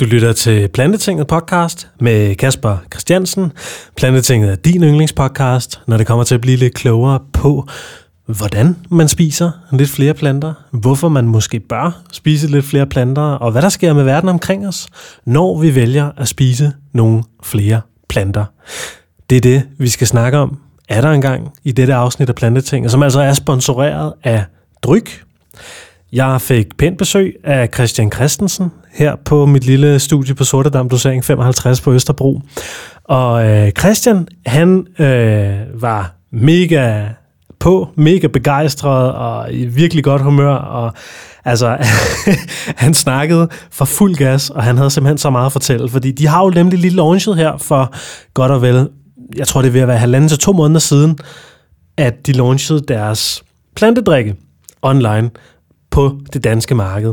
Du lytter til Plantetinget podcast med Kasper Christiansen. Plantetinget er din yndlingspodcast, når det kommer til at blive lidt klogere på, hvordan man spiser lidt flere planter, hvorfor man måske bør spise lidt flere planter, og hvad der sker med verden omkring os, når vi vælger at spise nogle flere planter. Det er det, vi skal snakke om, er der engang i dette afsnit af Plantetinget, som altså er sponsoreret af Dryk. Jeg fik pænt besøg af Christian Christensen her på mit lille studie på Sortedam Dosering 55 på Østerbro. Og øh, Christian, han øh, var mega på, mega begejstret og i virkelig godt humør. Og altså, han snakkede for fuld gas, og han havde simpelthen så meget at fortælle, fordi de har jo nemlig lige launchet her for godt og vel, jeg tror det er ved at være halvanden til to måneder siden, at de launchede deres plantedrikke online på det danske marked.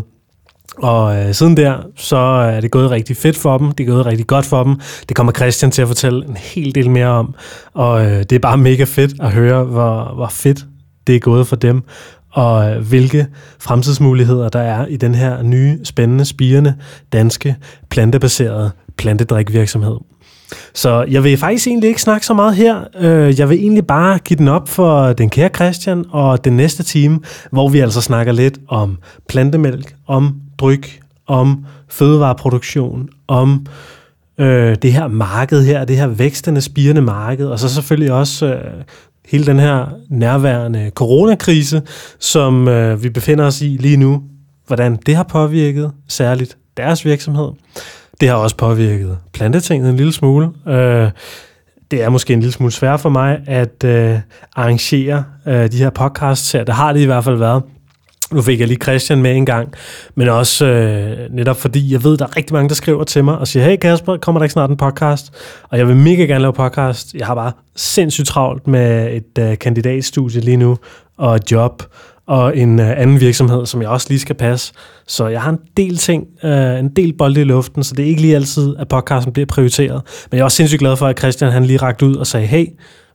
Og øh, siden der, så øh, er det gået rigtig fedt for dem. Det er gået rigtig godt for dem. Det kommer Christian til at fortælle en hel del mere om. Og øh, det er bare mega fedt at høre, hvor, hvor fedt det er gået for dem. Og øh, hvilke fremtidsmuligheder der er i den her nye, spændende, spirende, danske, plantebaserede plantedrikvirksomhed. Så jeg vil faktisk egentlig ikke snakke så meget her. Øh, jeg vil egentlig bare give den op for den kære Christian og den næste time, hvor vi altså snakker lidt om plantemælk, om dryk, om fødevareproduktion, om øh, det her marked her, det her vækstende, spirende marked, og så selvfølgelig også øh, hele den her nærværende coronakrise, som øh, vi befinder os i lige nu, hvordan det har påvirket særligt deres virksomhed. Det har også påvirket plantetinget en lille smule. Øh, det er måske en lille smule svært for mig at øh, arrangere øh, de her podcasts her. Det har det i hvert fald været. Nu fik jeg lige Christian med en gang, men også øh, netop fordi, jeg ved, der er rigtig mange, der skriver til mig og siger, hey Kasper, kommer der ikke snart en podcast? Og jeg vil mega gerne lave podcast. Jeg har bare sindssygt travlt med et øh, kandidatstudie lige nu, og et job, og en øh, anden virksomhed, som jeg også lige skal passe. Så jeg har en del ting, øh, en del bolde i luften, så det er ikke lige altid, at podcasten bliver prioriteret. Men jeg er også sindssygt glad for, at Christian han lige rakte ud og sagde, hey,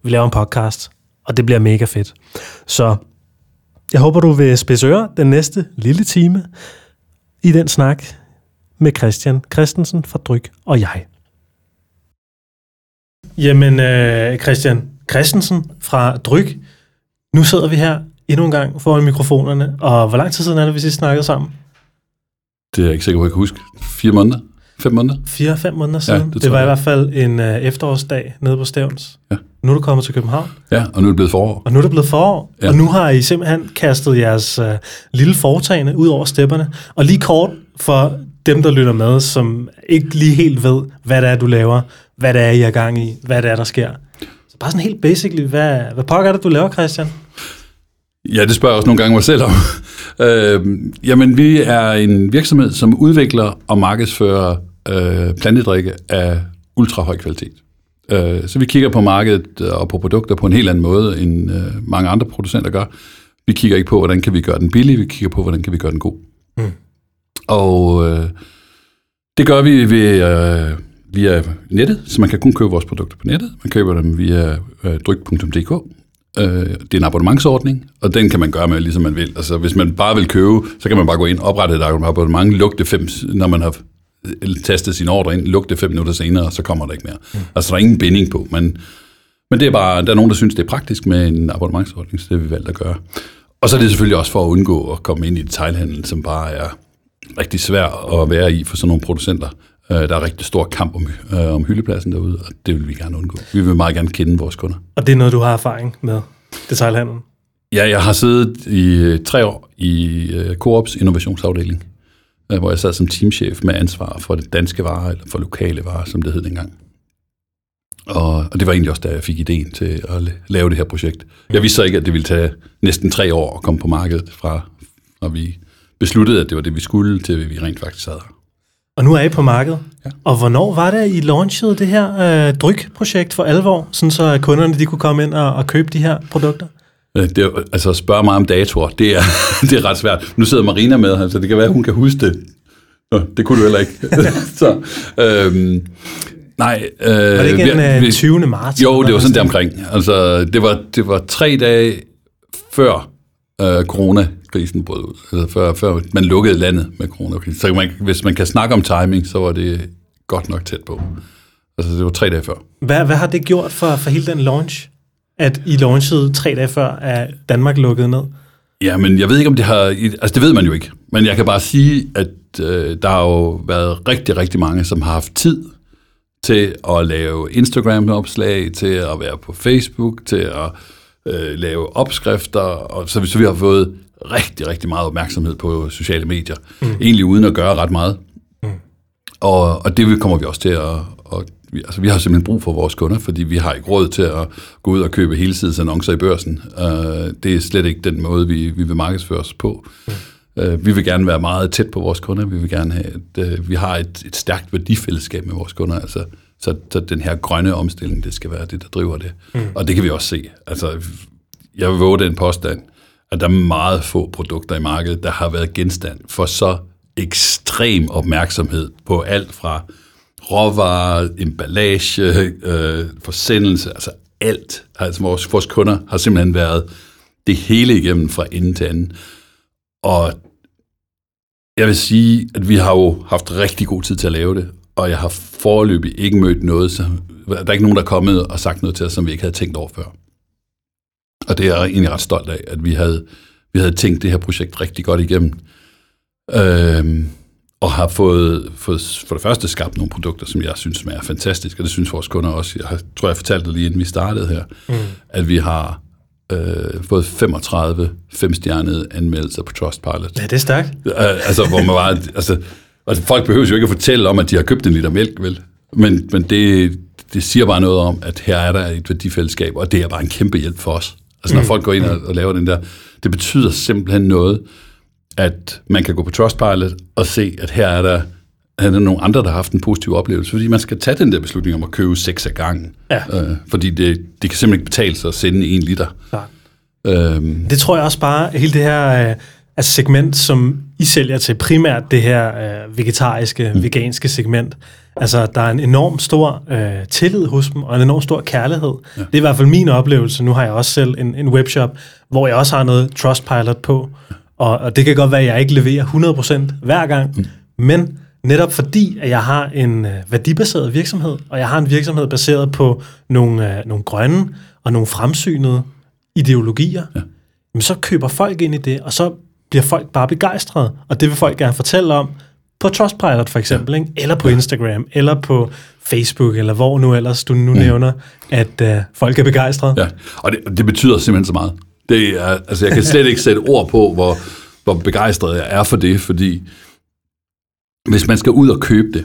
vi laver en podcast, og det bliver mega fedt. Så jeg håber, du vil spidse den næste lille time i den snak med Christian Christensen fra Dryk og jeg. Jamen, øh, Christian Christensen fra Dryk, nu sidder vi her endnu en gang foran mikrofonerne, og hvor lang tid siden er det, vi sidst snakkede sammen? Det er jeg ikke sikker på, jeg kan huske. Fire måneder? Fem måneder? Fire-fem måneder siden. Ja, det, det var jeg. i hvert fald en uh, efterårsdag nede på Stævns. Ja. Nu er du kommet til København. Ja, og nu er det blevet forår. Og nu er det blevet forår. Ja. Og nu har I simpelthen kastet jeres uh, lille foretagende ud over stepperne. Og lige kort for dem, der lytter med, som ikke lige helt ved, hvad det er, du laver, hvad det er, I er gang i, hvad det er, der sker. Så bare sådan helt basically, hvad, hvad pokker er det, du laver, Christian? Ja, det spørger jeg også nogle gange mig selv om. øh, jamen, vi er en virksomhed, som udvikler og markedsfører øh, plantedrikke af ultra høj kvalitet. Øh, så vi kigger på markedet og på produkter på en helt anden måde, end øh, mange andre producenter gør. Vi kigger ikke på, hvordan kan vi gøre den billig, vi kigger på, hvordan kan vi gøre den god. Mm. Og øh, det gør vi ved, øh, via nettet, så man kan kun købe vores produkter på nettet. Man køber dem via øh, dryk.dk, Øh, det er en abonnementsordning, og den kan man gøre med, ligesom man vil. Altså, hvis man bare vil købe, så kan man bare gå ind, oprette et abonnement, lukke det fem, når man har tastet sin ordre ind, lukke det fem minutter senere, og så kommer der ikke mere. Mm. Altså, der er ingen binding på, men, men det er bare, der er nogen, der synes, det er praktisk med en abonnementsordning, så det har vi valgt at gøre. Og så er det selvfølgelig også for at undgå at komme ind i detailhandlen, som bare er rigtig svær at være i for sådan nogle producenter. Øh, der er rigtig stor kamp om, øh, om hyldepladsen derude, og det vil vi gerne undgå. Vi vil meget gerne kende vores kunder. Og det er noget, du har erfaring med, detailhandlen? Ja, jeg har siddet i øh, tre år i uh, Coops innovationsafdeling, uh, hvor jeg sad som teamchef med ansvar for det danske varer, eller for lokale varer, som det hed dengang. Og, og det var egentlig også, da jeg fik ideen til at lave det her projekt. Jeg vidste så ikke, at det ville tage næsten tre år at komme på markedet, fra når vi besluttede, at det var det, vi skulle, til vi rent faktisk sad her. Og nu er I på markedet. Ja. Og hvornår var det, I launchede det her øh, drykprojekt for alvor, sådan så kunderne de kunne komme ind og, og købe de her produkter? Øh, det altså spørge mig om datoer, det er, det er ret svært. Nu sidder Marina med så det kan være, hun kan huske det. Nå, det kunne du heller ikke. så, øhm, nej. Øh, var det ikke en vi, 20. Øh, marts? Jo, det var sådan der omkring. Altså, det var, det var tre dage før øh, corona krisen brød ud. Altså før, før man lukkede landet med coronakrisen. Så man, hvis man kan snakke om timing, så var det godt nok tæt på. Altså det var tre dage før. Hvad, hvad har det gjort for, for hele den launch? At I launchede tre dage før, at Danmark lukkede ned? Ja, men jeg ved ikke, om det har... Altså, det ved man jo ikke. Men jeg kan bare sige, at øh, der har jo været rigtig, rigtig mange, som har haft tid til at lave Instagram-opslag, til at være på Facebook, til at øh, lave opskrifter. Og så, så vi har fået rigtig, rigtig meget opmærksomhed på sociale medier. Mm. Egentlig uden at gøre ret meget. Mm. Og, og det kommer vi også til at, at vi, altså, vi har simpelthen brug for vores kunder, fordi vi har ikke råd til at gå ud og købe annoncer i børsen. Uh, det er slet ikke den måde, vi, vi vil markedsføre os på. Mm. Uh, vi vil gerne være meget tæt på vores kunder. Vi vil gerne have, at uh, vi har et, et stærkt værdifællesskab med vores kunder. Altså, så, så den her grønne omstilling, det skal være det, der driver det. Mm. Og det kan vi også se. Altså, jeg vil våge den påstand, at der er meget få produkter i markedet, der har været genstand for så ekstrem opmærksomhed på alt fra råvarer, emballage, øh, forsendelse, altså alt. Altså vores, vores kunder har simpelthen været det hele igennem fra ende til anden. Og jeg vil sige, at vi har jo haft rigtig god tid til at lave det, og jeg har foreløbig ikke mødt noget, så der er ikke nogen, der er kommet og sagt noget til os, som vi ikke havde tænkt over før. Og det er jeg egentlig ret stolt af, at vi havde, vi havde tænkt det her projekt rigtig godt igennem. Øh, og har fået, fået for det første skabt nogle produkter, som jeg synes er fantastiske, og det synes vores kunder også. Jeg tror, jeg fortalte det lige inden vi startede her, mm. at vi har øh, fået 35 femstjernede anmeldelser på Trustpilot. Ja, det er stærkt. altså, hvor man var, altså, altså, folk behøver jo ikke at fortælle om, at de har købt en liter mælk, vel? Men, men det, det siger bare noget om, at her er der et værdifællesskab, og det er bare en kæmpe hjælp for os. Altså, når mm. folk går ind og, og laver den der, det betyder simpelthen noget, at man kan gå på Trustpilot og se, at her er der, er der nogle andre, der har haft en positiv oplevelse, fordi man skal tage den der beslutning om at købe seks af gangen. Ja. Øh, fordi det, det kan simpelthen ikke betale sig at sende en liter. Ja. Øhm. Det tror jeg også bare, hele det her øh, altså segment, som I sælger til, primært det her øh, vegetariske, mm. veganske segment, altså der er en enorm stor øh, tillid hos dem, og en enorm stor kærlighed. Ja. Det er i hvert fald min oplevelse. Nu har jeg også selv en, en webshop, hvor jeg også har noget Trustpilot på, og, og det kan godt være, at jeg ikke leverer 100% hver gang, mm. men netop fordi, at jeg har en øh, værdibaseret virksomhed, og jeg har en virksomhed baseret på nogle, øh, nogle grønne og nogle fremsynede ideologier, ja. jamen, så køber folk ind i det, og så bliver folk bare begejstrede, og det vil folk gerne fortælle om på Trustpilot for eksempel, ja. ikke? eller på. Instagram, eller på Facebook, eller hvor nu ellers du nu mm. nævner, at øh, folk er begejstrede. Ja, og det, det betyder simpelthen så meget. Det er, altså, jeg kan slet ikke sætte ord på, hvor, hvor begejstret jeg er for det, fordi hvis man skal ud og købe det,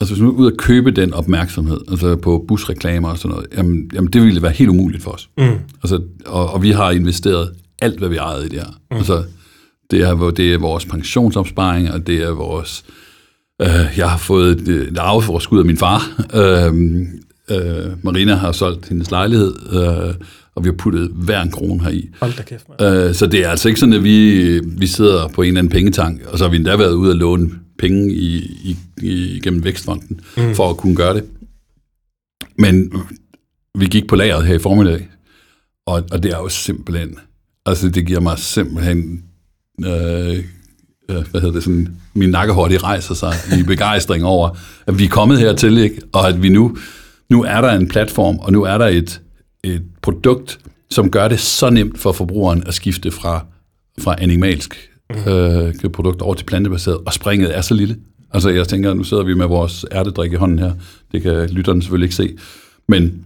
altså hvis man skal ud og købe den opmærksomhed, altså på busreklamer og sådan noget, jamen, jamen det ville være helt umuligt for os. Mm. Altså, og, og vi har investeret alt, hvad vi ejede i det her. Mm. Altså, det er, det er vores pensionsopsparing, og det er vores... Øh, jeg har fået et, arveforskud af min far. Øh, øh, Marina har solgt hendes lejlighed, øh, og vi har puttet hver en krone heri. Hold da kæft, øh, så det er altså ikke sådan, at vi, vi sidder på en eller anden pengetank, og så har vi endda været ude og låne penge i, i, i, gennem Vækstfonden, mm. for at kunne gøre det. Men vi gik på lageret her i formiddag, og, og det er jo simpelthen, altså det giver mig simpelthen, Øh, øh, hvad hedder det, sådan, min nakkehår, rejser sig i begejstring over, at vi er kommet hertil, ikke? og at vi nu, nu er der en platform, og nu er der et, et produkt, som gør det så nemt for forbrugeren at skifte fra, fra animalsk øh, produkt over til plantebaseret, og springet er så lille. Altså jeg tænker, nu sidder vi med vores ærtedrik i hånden her, det kan lytterne selvfølgelig ikke se, men,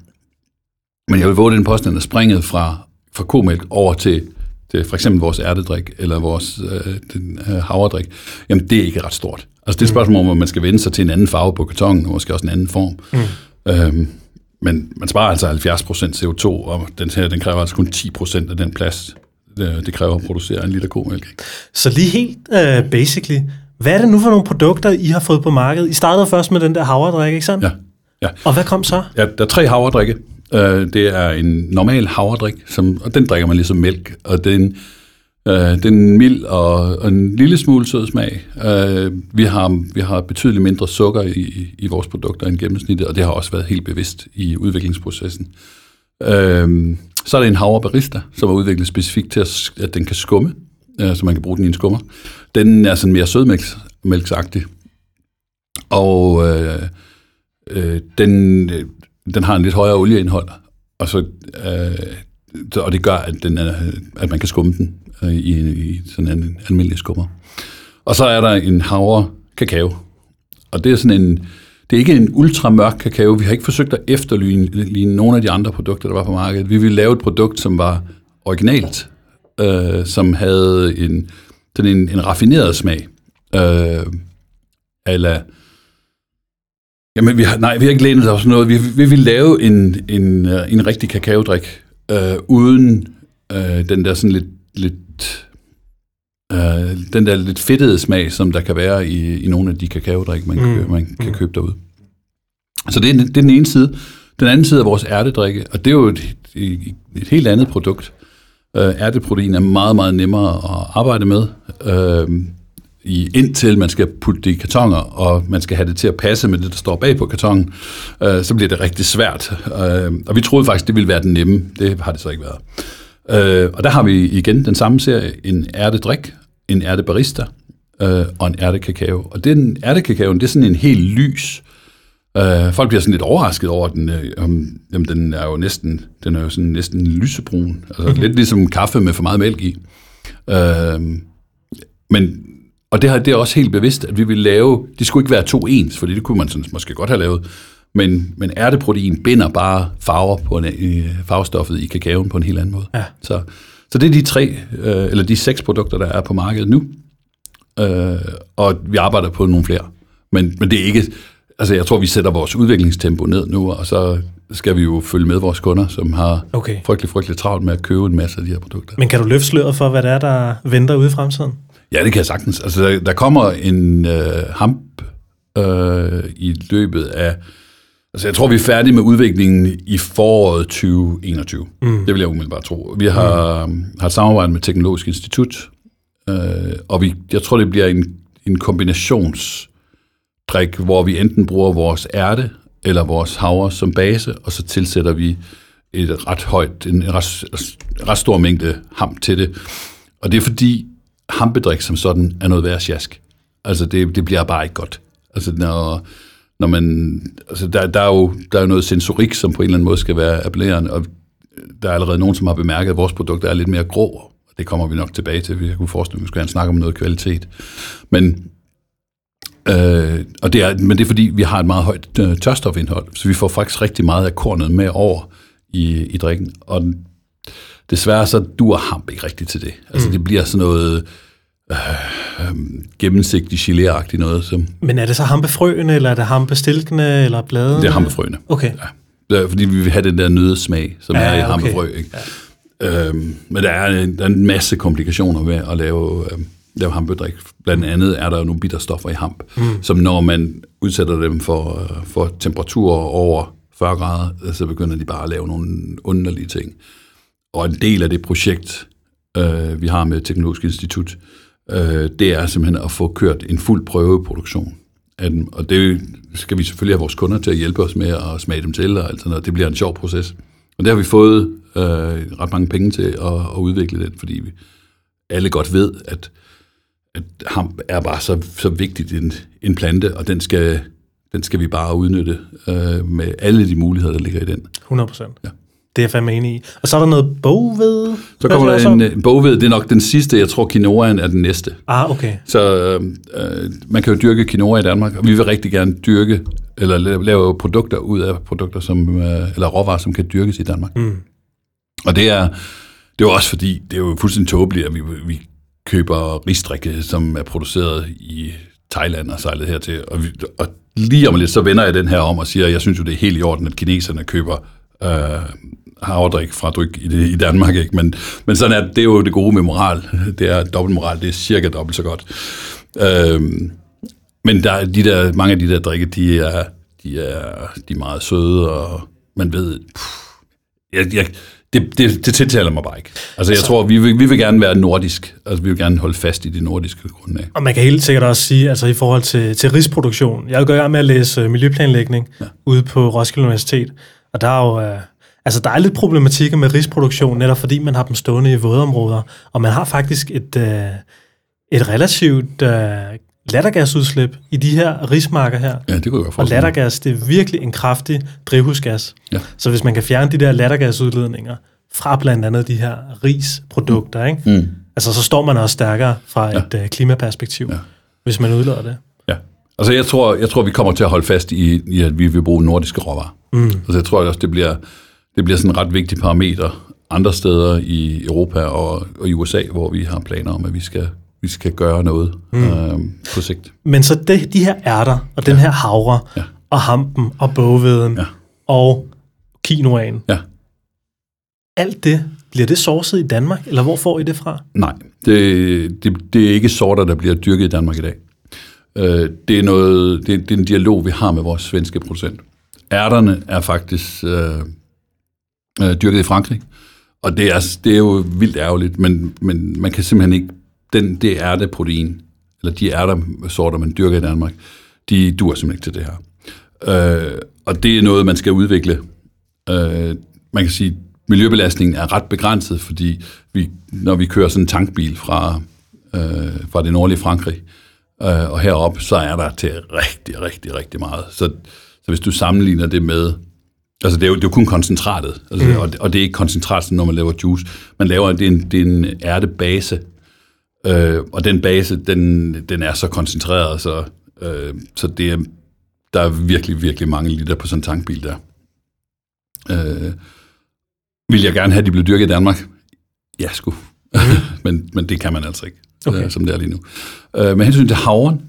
men jeg vil våge den påstand, at springet fra, fra komælk over til, til for eksempel vores ærtedrik, eller vores øh, den, øh, havredrik, jamen det er ikke ret stort. Altså det er et mm. spørgsmål om, at man skal vende sig til en anden farve på kartongen, og måske også en anden form. Mm. Øhm, men man sparer altså 70% CO2, og den her den kræver altså kun 10% af den plads, det kræver at producere en liter komælk. Så lige helt uh, basically, hvad er det nu for nogle produkter, I har fået på markedet? I startede først med den der havredrik, ikke sandt? Ja. ja. Og hvad kom så? Ja, der er tre havredrikke. Øh, det er en normal havredrik, som, og den drikker man ligesom mælk, og den Øh, den mild og, og en lille smule sød smag. Øh, vi, har, vi har betydeligt mindre sukker i, i vores produkter end gennemsnittet, og det har også været helt bevidst i udviklingsprocessen. Øh, så er der en havre barista, som er udviklet specifikt til, at, at den kan skumme. øh, så man kan bruge den i en skummer. Den er sådan mere sødmælksagtig. Og øh, øh, den, den har en lidt højere olieindhold, og, så, øh, og det gør, at, den er, at man kan skumme den øh, i, i sådan en almindelig skummer. Og så er der en havre kakao, og det er sådan en, det er ikke en ultramørk kakao. Vi har ikke forsøgt at efterligne nogle af de andre produkter, der var på markedet. Vi ville lave et produkt, som var originalt, øh, som havde en, sådan en, en raffineret smag. Øh, eller, jamen, vi har, nej, vi har ikke lænet os noget. Vi, vi vil lave en, en, øh, en rigtig kakaodrik, øh, uden øh, den der sådan lidt, lidt øh, den der lidt fedtede smag, som der kan være i, i nogle af de kakaodrik, man, mm. man kan mm. købe derude. Så det er, det er den ene side. Den anden side er vores ærtedrikke, og det er jo et, et, et helt andet produkt. Øh, ærteprotein er meget, meget nemmere at arbejde med, øh, i, indtil man skal putte det i kartonger, og man skal have det til at passe med det, der står bag på kartongen, øh, så bliver det rigtig svært. Øh, og vi troede faktisk, det ville være den nemme. Det har det så ikke været. Øh, og der har vi igen den samme serie, en ærtedrik, en ærtebarista øh, og en ærtekakao. Og den ærtekakaoen, det er sådan en helt lys, Øh, folk bliver sådan lidt overrasket over den. Øh, jamen, den er jo næsten, den er jo sådan næsten lysebrun. Altså mm-hmm. lidt ligesom kaffe med for meget mælk i. Øh, men, og det, her, det er også helt bevidst, at vi vil lave, de skulle ikke være to ens, fordi det kunne man sådan, måske godt have lavet. Men, men ærteprotein binder bare farver på en, øh, farvestoffet i kakaoen på en helt anden måde. Ja. Så, så det er de tre, øh, eller de seks produkter, der er på markedet nu. Øh, og vi arbejder på nogle flere. Men, men det er ikke, altså jeg tror, vi sætter vores udviklingstempo ned nu, og så skal vi jo følge med vores kunder, som har okay. frygtelig, frygtelig travlt med at købe en masse af de her produkter. Men kan du løfte sløret for, hvad det er, der venter ude i fremtiden? Ja, det kan jeg sagtens. Altså, der, der kommer en øh, hamp øh, i løbet af... Altså, jeg tror, vi er færdige med udviklingen i foråret 2021. Mm. Det vil jeg umiddelbart tro. Vi har, mm. har et samarbejde med Teknologisk Institut, øh, og vi, jeg tror, det bliver en, en kombinations drik, hvor vi enten bruger vores ærte eller vores havre som base, og så tilsætter vi et ret højt, en ret, ret stor mængde ham til det. Og det er fordi hampedrik som sådan er noget værre sjask. Altså det, det bliver bare ikke godt. Altså når, når man, altså der, der, er jo, der er jo noget sensorik, som på en eller anden måde skal være appellerende, og der er allerede nogen, som har bemærket, at vores produkter er lidt mere grå. Det kommer vi nok tilbage til. Vi kunne forestille, at vi skulle have snakke om noget kvalitet. Men Øh, og det er, men det er fordi, vi har et meget højt øh, tørstofindhold, så vi får faktisk rigtig meget af kornet med over i, i drikken. Og desværre så dur hamp ikke rigtigt til det. Altså mm. det bliver sådan noget øh, øh, gennemsigtigt gelé noget. Som, men er det så hampefrøene, eller er det hampestilkene, eller bladene? Det er hampefrøene. Okay. Ja. Fordi vi vil have den der nødesmag, som ja, er i okay. hampefrø. Ikke? Ja. Øhm, men der er, en, der er en masse komplikationer med at lave... Øh, lave hampedrik. Blandt andet er der nogle bitterstoffer i hamp, mm. som når man udsætter dem for, øh, for temperaturer over 40 grader, så begynder de bare at lave nogle underlige ting. Og en del af det projekt, øh, vi har med Teknologisk Institut, øh, det er simpelthen at få kørt en fuld prøveproduktion af dem. Og det skal vi selvfølgelig have vores kunder til at hjælpe os med at smage dem til, og alt sådan noget. Det bliver en sjov proces. Og der har vi fået øh, ret mange penge til at, at udvikle det, fordi vi alle godt ved, at at ham er bare så, så vigtigt en, en plante, og den skal, den skal vi bare udnytte øh, med alle de muligheder, der ligger i den. 100 procent. Ja. Det er jeg fandme enig i. Og så er der noget bogved. Så kommer der en, en bogved, det er nok den sidste. Jeg tror, quinoaen er den næste. Ah, okay. Så øh, man kan jo dyrke quinoa i Danmark, og vi vil rigtig gerne dyrke, eller lave produkter ud af produkter, som, øh, eller råvarer, som kan dyrkes i Danmark. Mm. Og det er, det er jo også fordi, det er jo fuldstændig tåbeligt, at vi, vi køber ristrikke, som er produceret i Thailand og sejlet hertil. Og, vi, og lige om lidt, så vender jeg den her om og siger, at jeg synes jo, det er helt i orden, at kineserne køber øh, havredrik fra dryk i, det, i Danmark. Ikke? Men, men sådan er det er jo det gode med moral. Det er dobbeltmoral, det er cirka dobbelt så godt. Øh, men der, de der, mange af de der drikke, de er, de er, de er meget søde, og man ved... Pff, jeg, jeg, det, det, det tiltaler mig bare ikke. Altså, jeg altså, tror, vi vil, vi vil gerne være nordisk. Altså, vi vil gerne holde fast i det nordiske grundlag. Og man kan helt sikkert også sige, altså i forhold til, til risproduktion. Jeg er jo med at læse uh, miljøplanlægning ja. ude på Roskilde Universitet, og der er jo uh, Altså, der er lidt problematikker med risproduktion, netop fordi man har dem stående i vådområder, og man har faktisk et, øh, et relativt øh, lattergasudslip i de her rismarker her. Ja, det kunne jeg godt Og lattergas, det er virkelig en kraftig drivhusgas. Ja. Så hvis man kan fjerne de der lattergasudledninger fra blandt andet de her risprodukter, ikke? Mm. Altså, så står man også stærkere fra Ja. et øh, klimaperspektiv, Ja. hvis man udlader det. Ja. Altså, jeg tror, jeg tror, vi kommer til at holde fast i, i at vi vil bruge nordiske råvarer. Mm. Altså, jeg tror også, det bliver, det bliver sådan en ret vigtig parameter andre steder i Europa og, og i USA, hvor vi har planer om, at vi skal, vi skal gøre noget mm. øh, på sigt. Men så det, de her ærter, og den her havre, Ja. og hampen, og bogveden, Ja. og quinoaen, Ja. alt det, bliver det sourcet i Danmark, eller hvor får I det fra? Nej, det, det, det er ikke sorter, der bliver dyrket i Danmark i dag. Øh, det, er noget, det, det er en dialog, vi har med vores svenske producent. Ærterne er faktisk øh, øh, dyrket i Frankrig, og det er, det er jo vildt ærgerligt, men, men man kan simpelthen ikke, den, det ærteprotein, eller de ærtersorter, man dyrker i Danmark, de duer simpelthen ikke til det her. Øh, og det er noget, man skal udvikle. Øh, man kan sige, miljøbelastningen er ret begrænset, fordi vi, når vi kører sådan en tankbil fra, øh, fra det nordlige Frankrig øh, og herop, så er der til rigtig, rigtig, rigtig meget. Så, så hvis du sammenligner det med, altså det er jo, det er jo kun koncentratet, altså, mm. og, det- og det er ikke koncentrat, når man laver juice. Man laver, det er en, det er en ærtebase, øh, og den base, den, den er så koncentreret, så, øh, så det er, der er virkelig, virkelig mange liter på sådan en tankbil der. Øh, vil jeg gerne have, at de blev dyrket i Danmark? Ja, sgu. men, men det kan man altså ikke, Okay. okay. øh, som det er lige nu. Øh, med hensyn til havren,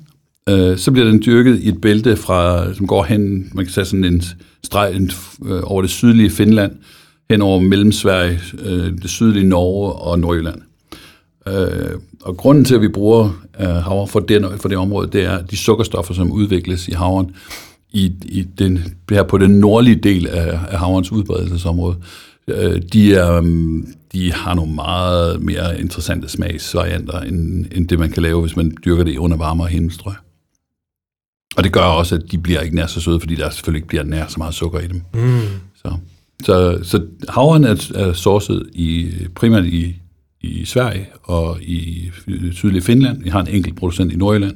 øh, så bliver den dyrket i et bælte, fra, som går hen, man kan sige sådan en stregen øh, over det sydlige Finland, hen over Mellemsverige, øh, det sydlige Norge og Nordjylland. Øh, og grunden til, at vi bruger øh, havre for det, for det område, det er de sukkerstoffer, som udvikles i havren i, i den, her på den nordlige del af, af havrens udbredelsesområde. Øh, de, er, mm, de har nogle meget mere interessante smagsvarianter, end, end det, man kan lave, hvis man dyrker det under varmere himmelstrøg. Og det gør også, at de bliver ikke nær så søde, fordi der selvfølgelig ikke bliver nær så meget sukker i dem. Mm. Så, så, så havren er, er sourcet i, primært i, i Sverige og i sydlige Finland. Vi har en enkelt producent i Nordjylland.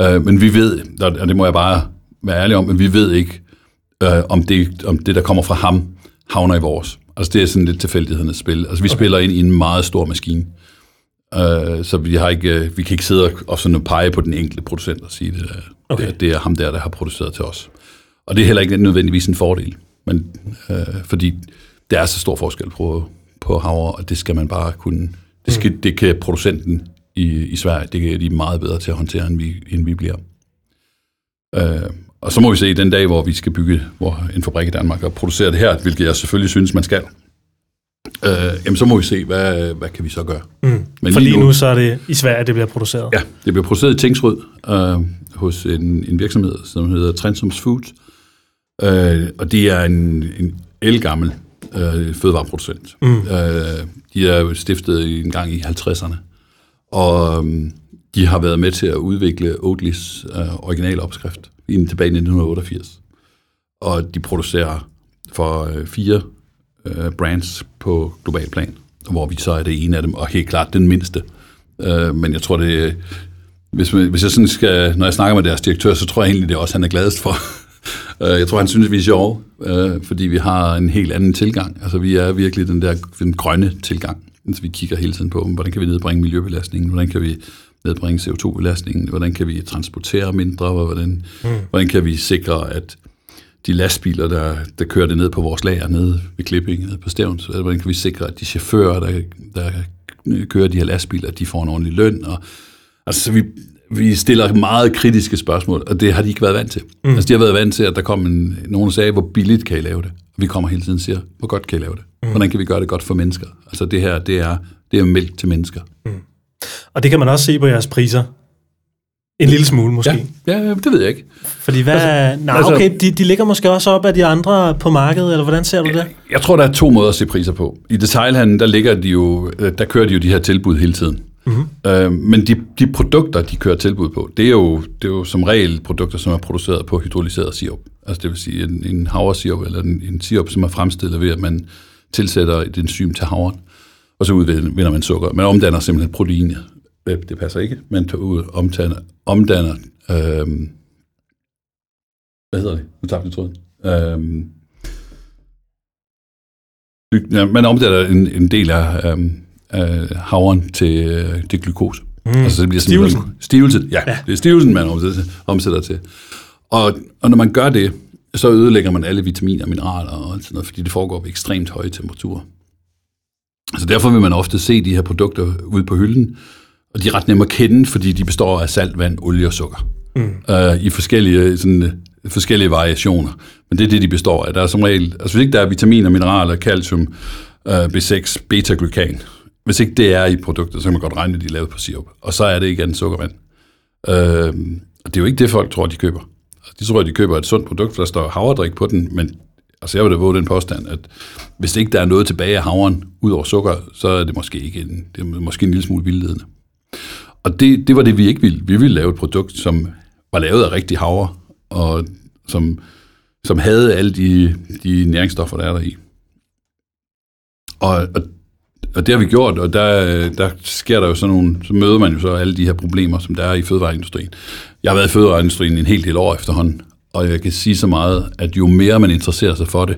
Øh, men vi ved, og det må jeg bare være ærlig om, at vi ved ikke, øh, om, det, om det, der kommer fra ham, havner i vores. Altså det er sådan lidt tilfældighedernes spil. Altså vi okay. spiller ind i en meget stor maskine. Øh, så vi, har ikke, øh, vi kan ikke sidde og, og sådan pege på den enkelte producent og sige, det, Okay. det, er- det er ham der, der har produceret til os. Og det er heller ikke nødvendigvis en fordel, men, øh, fordi der er så stor forskel på, på havre, og det skal man bare kunne, det, skal, det kan producenten i, i Sverige, det kan de er meget bedre til at håndtere, end vi, end vi bliver. Øh, og så må vi se den dag, hvor vi skal bygge hvor, en fabrik i Danmark og producere det her, hvilket jeg selvfølgelig synes, man skal. Øh, jamen, så må vi se, hvad, hvad kan vi så gøre. Mm. Men For lige lige nu- nu, så er det i Sverige, det bliver produceret. Ja, det bliver produceret i Tingsrød øh, hos en, en virksomhed, som hedder Transums Foods. Øh, og det er en, en elgammel øh, fødevareproducent. Mm. Øh, de er stiftet en gang i 50'erne. Og øh, de har været med til at udvikle Oatlys øh, originalopskrift inden tilbage i 1988. Og de producerer for øh, fire øh, brands på global plan, hvor vi så er det ene af dem, og helt klart den mindste. Øh, men jeg tror, det hvis, man, hvis jeg sådan skal, når jeg snakker med deres direktør, så tror jeg egentlig, det er også, han er gladest for. Øh, jeg tror, han synes, vi er sjove, øh, fordi vi har en helt anden tilgang. Altså, vi er virkelig den der den grønne tilgang. Altså, vi kigger hele tiden på, hvordan kan vi nedbringe miljøbelastningen, hvordan kan vi nedbringe CO2-belastningen, hvordan kan vi transportere mindre, hvordan, mm. hvordan kan vi sikre, at de lastbiler, der, der kører det ned på vores lager nede ved Klipping, nede på Stævns, hvordan kan vi sikre, at de chauffører, der, der kører de her lastbiler, de får en ordentlig løn, og Altså, så vi, vi stiller meget kritiske spørgsmål, og det har de ikke været vant til. Mm. Altså, de har været vant til, at der kom en, nogen, der sagde, hvor billigt kan I lave det? Og vi kommer hele tiden og siger, hvor godt kan I lave det? Mm. Hvordan kan vi gøre det godt for mennesker? Altså, det her, det er, det er mælk til mennesker. Og det kan man også se på jeres priser. En lille smule måske. Ja, ja det ved jeg ikke. Fordi hvad... Altså, nej, altså- okay, de, de ligger måske også op af de andre på markedet, eller hvordan ser du det? Jeg tror, der er to måder at se priser på. I detailhandlen, der, ligger de jo, øh, der kører de jo de her tilbud hele tiden. Mm-hmm. Øh, men de, de produkter, de kører tilbud på, det er, jo, det er jo som regel produkter, som er produceret på hydrolyseret sirup. Altså det vil sige en, en havresirup, eller en, en sirup, som er fremstillet ved, at man tilsætter et enzym til havren, og så udvinder man sukker. Man omdanner simpelthen proteinet. Øh, det passer ikke. Man tager ud, omdanner, omdanner øh, hvad hedder det? Nu tabte jeg tråden. Øhm, ja, man omdanner en, en del af, øhm, øh, havren til, øh, til glukose. Mm. Altså, det bliver stivelsen. Stivelse, ja, ja. Det er stivelsen, man omsætter, omsætter til. Og, og når man gør det, så ødelægger man alle vitaminer og mineraler og sådan noget, fordi det foregår ved ekstremt høje temperaturer. Altså derfor vil man ofte se de her produkter ude på hylden, og de er ret nemme at kende, fordi de består af salt, vand, olie og sukker. Mm. Uh, I forskellige, sådan, forskellige variationer. Men det er det, de består af. Der er som regel, altså hvis ikke der er vitaminer, mineraler, calcium, uh, B6, beta-glykan, hvis ikke det er i produktet, så kan man godt regne, at de er lavet på sirup. Og så er det igen sukkervand. Øh, og det er jo ikke det, folk tror, de køber. De tror, de køber et sundt produkt, for der står havredrik på den, men altså jeg vil da våge den påstand, at hvis ikke der er noget tilbage af havren, ud over sukker, så er det måske ikke en, det er måske en lille smule vildledende. Og det, det var det, vi ikke ville. Vi ville lave et produkt, som var lavet af rigtig havre, og som, som havde alle de, de næringsstoffer, der er der i. Og, og, og det har vi gjort, og der, der sker der jo sådan nogle, så møder man jo så alle de her problemer, som der er i fødevareindustrien. Jeg har været i fødevareindustrien en helt del år efterhånden, og jeg kan sige så meget, at jo mere man interesserer sig for det,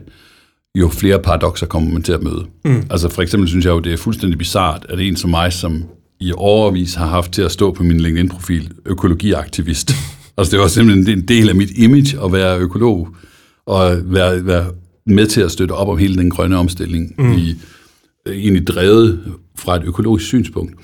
jo flere paradoxer kommer man til at møde. Mm. Altså for eksempel synes jeg jo, det er fuldstændig bizart, at en som mig, som i overvis har haft til at stå på min LinkedIn-profil, økologiaktivist. altså det var simpelthen en del af mit image at være økolog, og være, være med til at støtte op om hele den grønne omstilling, mm. i, egentlig drevet fra et økologisk synspunkt.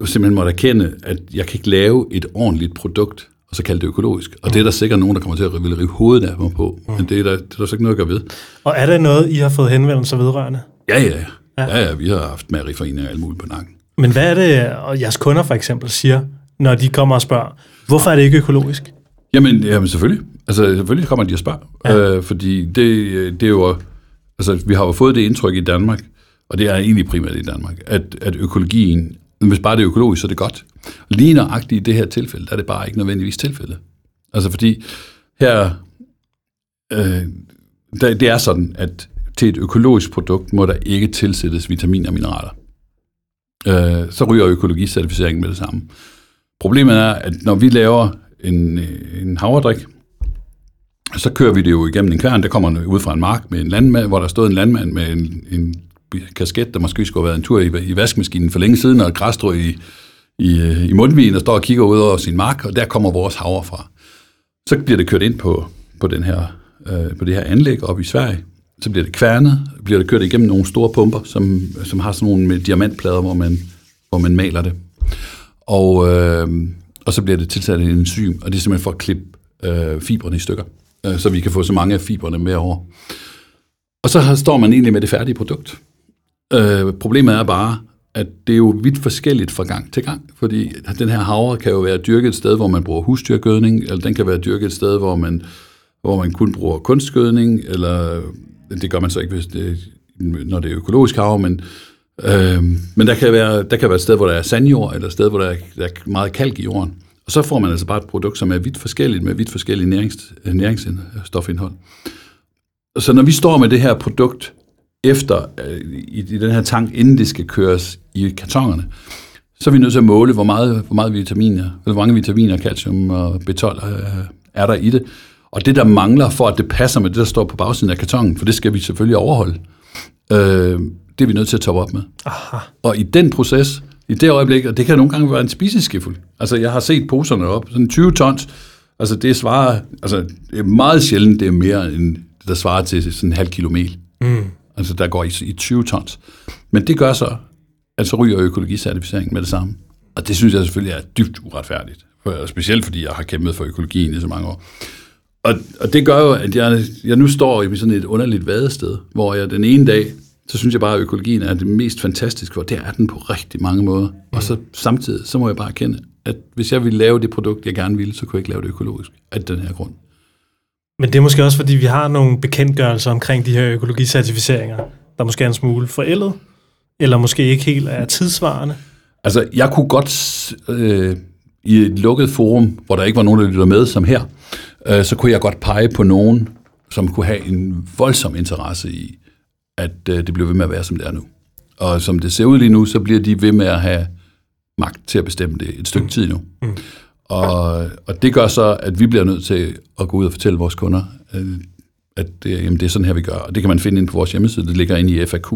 Jeg simpelthen måtte erkende, at jeg kan ikke lave et ordentligt produkt, og så kalde det økologisk. Og mm. det er der sikkert nogen, der kommer til at rive hovedet af mig på, mm. men det er, der, det er der så ikke noget at gøre ved. Og er det noget, I har fået henvendelser vedrørende? Ja, ja. Ja, ja, ja vi har haft mæreriforeninger og alt muligt på nakken. Men hvad er det, og jeres kunder for eksempel siger, når de kommer og spørger, hvorfor er det ikke økologisk? Jamen, jamen selvfølgelig. Altså, selvfølgelig kommer de og spørger. Ja. Øh, fordi det, det er jo... Altså, vi har jo fået det indtryk i Danmark, og det er egentlig primært i Danmark, at, at økologien, hvis bare det er økologisk, så er det godt. Lige nøjagtigt i det her tilfælde, der er det bare ikke nødvendigvis tilfælde. Altså fordi her, øh, der, det er sådan, at til et økologisk produkt må der ikke tilsættes vitaminer og mineraler øh, så ryger økologicertificeringen med det samme. Problemet er, at når vi laver en, øh, en havredrik, så kører vi det jo igennem en kværn, der kommer ud fra en mark med en landmand, hvor der stod en landmand med en, en kasket, der måske skulle have været en tur i, i vaskemaskinen for længe siden, og græsstrå i, i, øh, i mundvigen og står og kigger ud over sin mark, og der kommer vores havre fra. Så bliver det kørt ind på, på, den her, øh, på det her anlæg op i Sverige, så bliver det kværnet, bliver det kørt igennem nogle store pumper, som, som har sådan nogle med diamantplader, hvor man, hvor man maler det. Og, øh, og så bliver det tilsat en enzym, og det er simpelthen for at klippe øh, fibrene i stykker, øh, så vi kan få så mange af fibrene med over. Og så står man egentlig med det færdige produkt. Øh, problemet er bare, at det er jo vidt forskelligt fra gang til gang, fordi den her havre kan jo være dyrket et sted, hvor man bruger husdyrgødning, eller den kan være dyrket et sted, hvor man, hvor man kun bruger kunstgødning, eller det gør man så ikke, hvis det, når det er økologisk havre, men, øh, men der, kan være, der kan være et sted, hvor der er sandjord, eller et sted, hvor der er, der er meget kalk i jorden. Og så får man altså bare et produkt, som er vidt forskelligt, med vidt forskellige nærings, næringsstofindhold. Så når vi står med det her produkt efter, øh, i, i den her tank, inden det skal køres i kartongerne, så er vi nødt til at måle, hvor meget, hvor meget vitaminer, hvor mange vitaminer, calcium og B12 øh, er der i det. Og det, der mangler for, at det passer med det, der står på bagsiden af kartongen, for det skal vi selvfølgelig overholde, øh, det er vi nødt til at toppe op med. Aha. Og i den proces, i det øjeblik, og det kan nogle gange være en spiseskefuld. Altså, jeg har set poserne op, sådan 20 tons, altså det svarer, altså det er meget sjældent, det er mere end det, der svarer til sådan en halv kilo mel. Mm. Altså, der går i, i 20 tons. Men det gør så, at så ryger økologicertificeringen med det samme. Og det synes jeg selvfølgelig er dybt uretfærdigt. For, specielt fordi jeg har kæmpet for økologien i så mange år. Og, og det gør jo, at jeg, jeg nu står i sådan et underligt vadested, hvor jeg den ene dag, så synes jeg bare, at økologien er det mest fantastiske, for det er den på rigtig mange måder. Mm. Og så samtidig, så må jeg bare erkende, at hvis jeg ville lave det produkt, jeg gerne ville, så kunne jeg ikke lave det økologisk af den her grund. Men det er måske også, fordi vi har nogle bekendtgørelser omkring de her økologicertificeringer, der måske er en smule forældet, eller måske ikke helt er tidsvarende. Altså, jeg kunne godt øh, i et lukket forum, hvor der ikke var nogen, der lytter med, som her, øh, så kunne jeg godt pege på nogen, som kunne have en voldsom interesse i, at øh, det bliver ved med at være, som det er nu. Og som det ser ud lige nu, så bliver de ved med at have magt til at bestemme det et stykke mm. tid nu. Mm. Og, og det gør så, at vi bliver nødt til at gå ud og fortælle vores kunder, øh, at det, jamen, det er sådan her, vi gør. Og det kan man finde ind på vores hjemmeside. Det ligger inde i FAQ.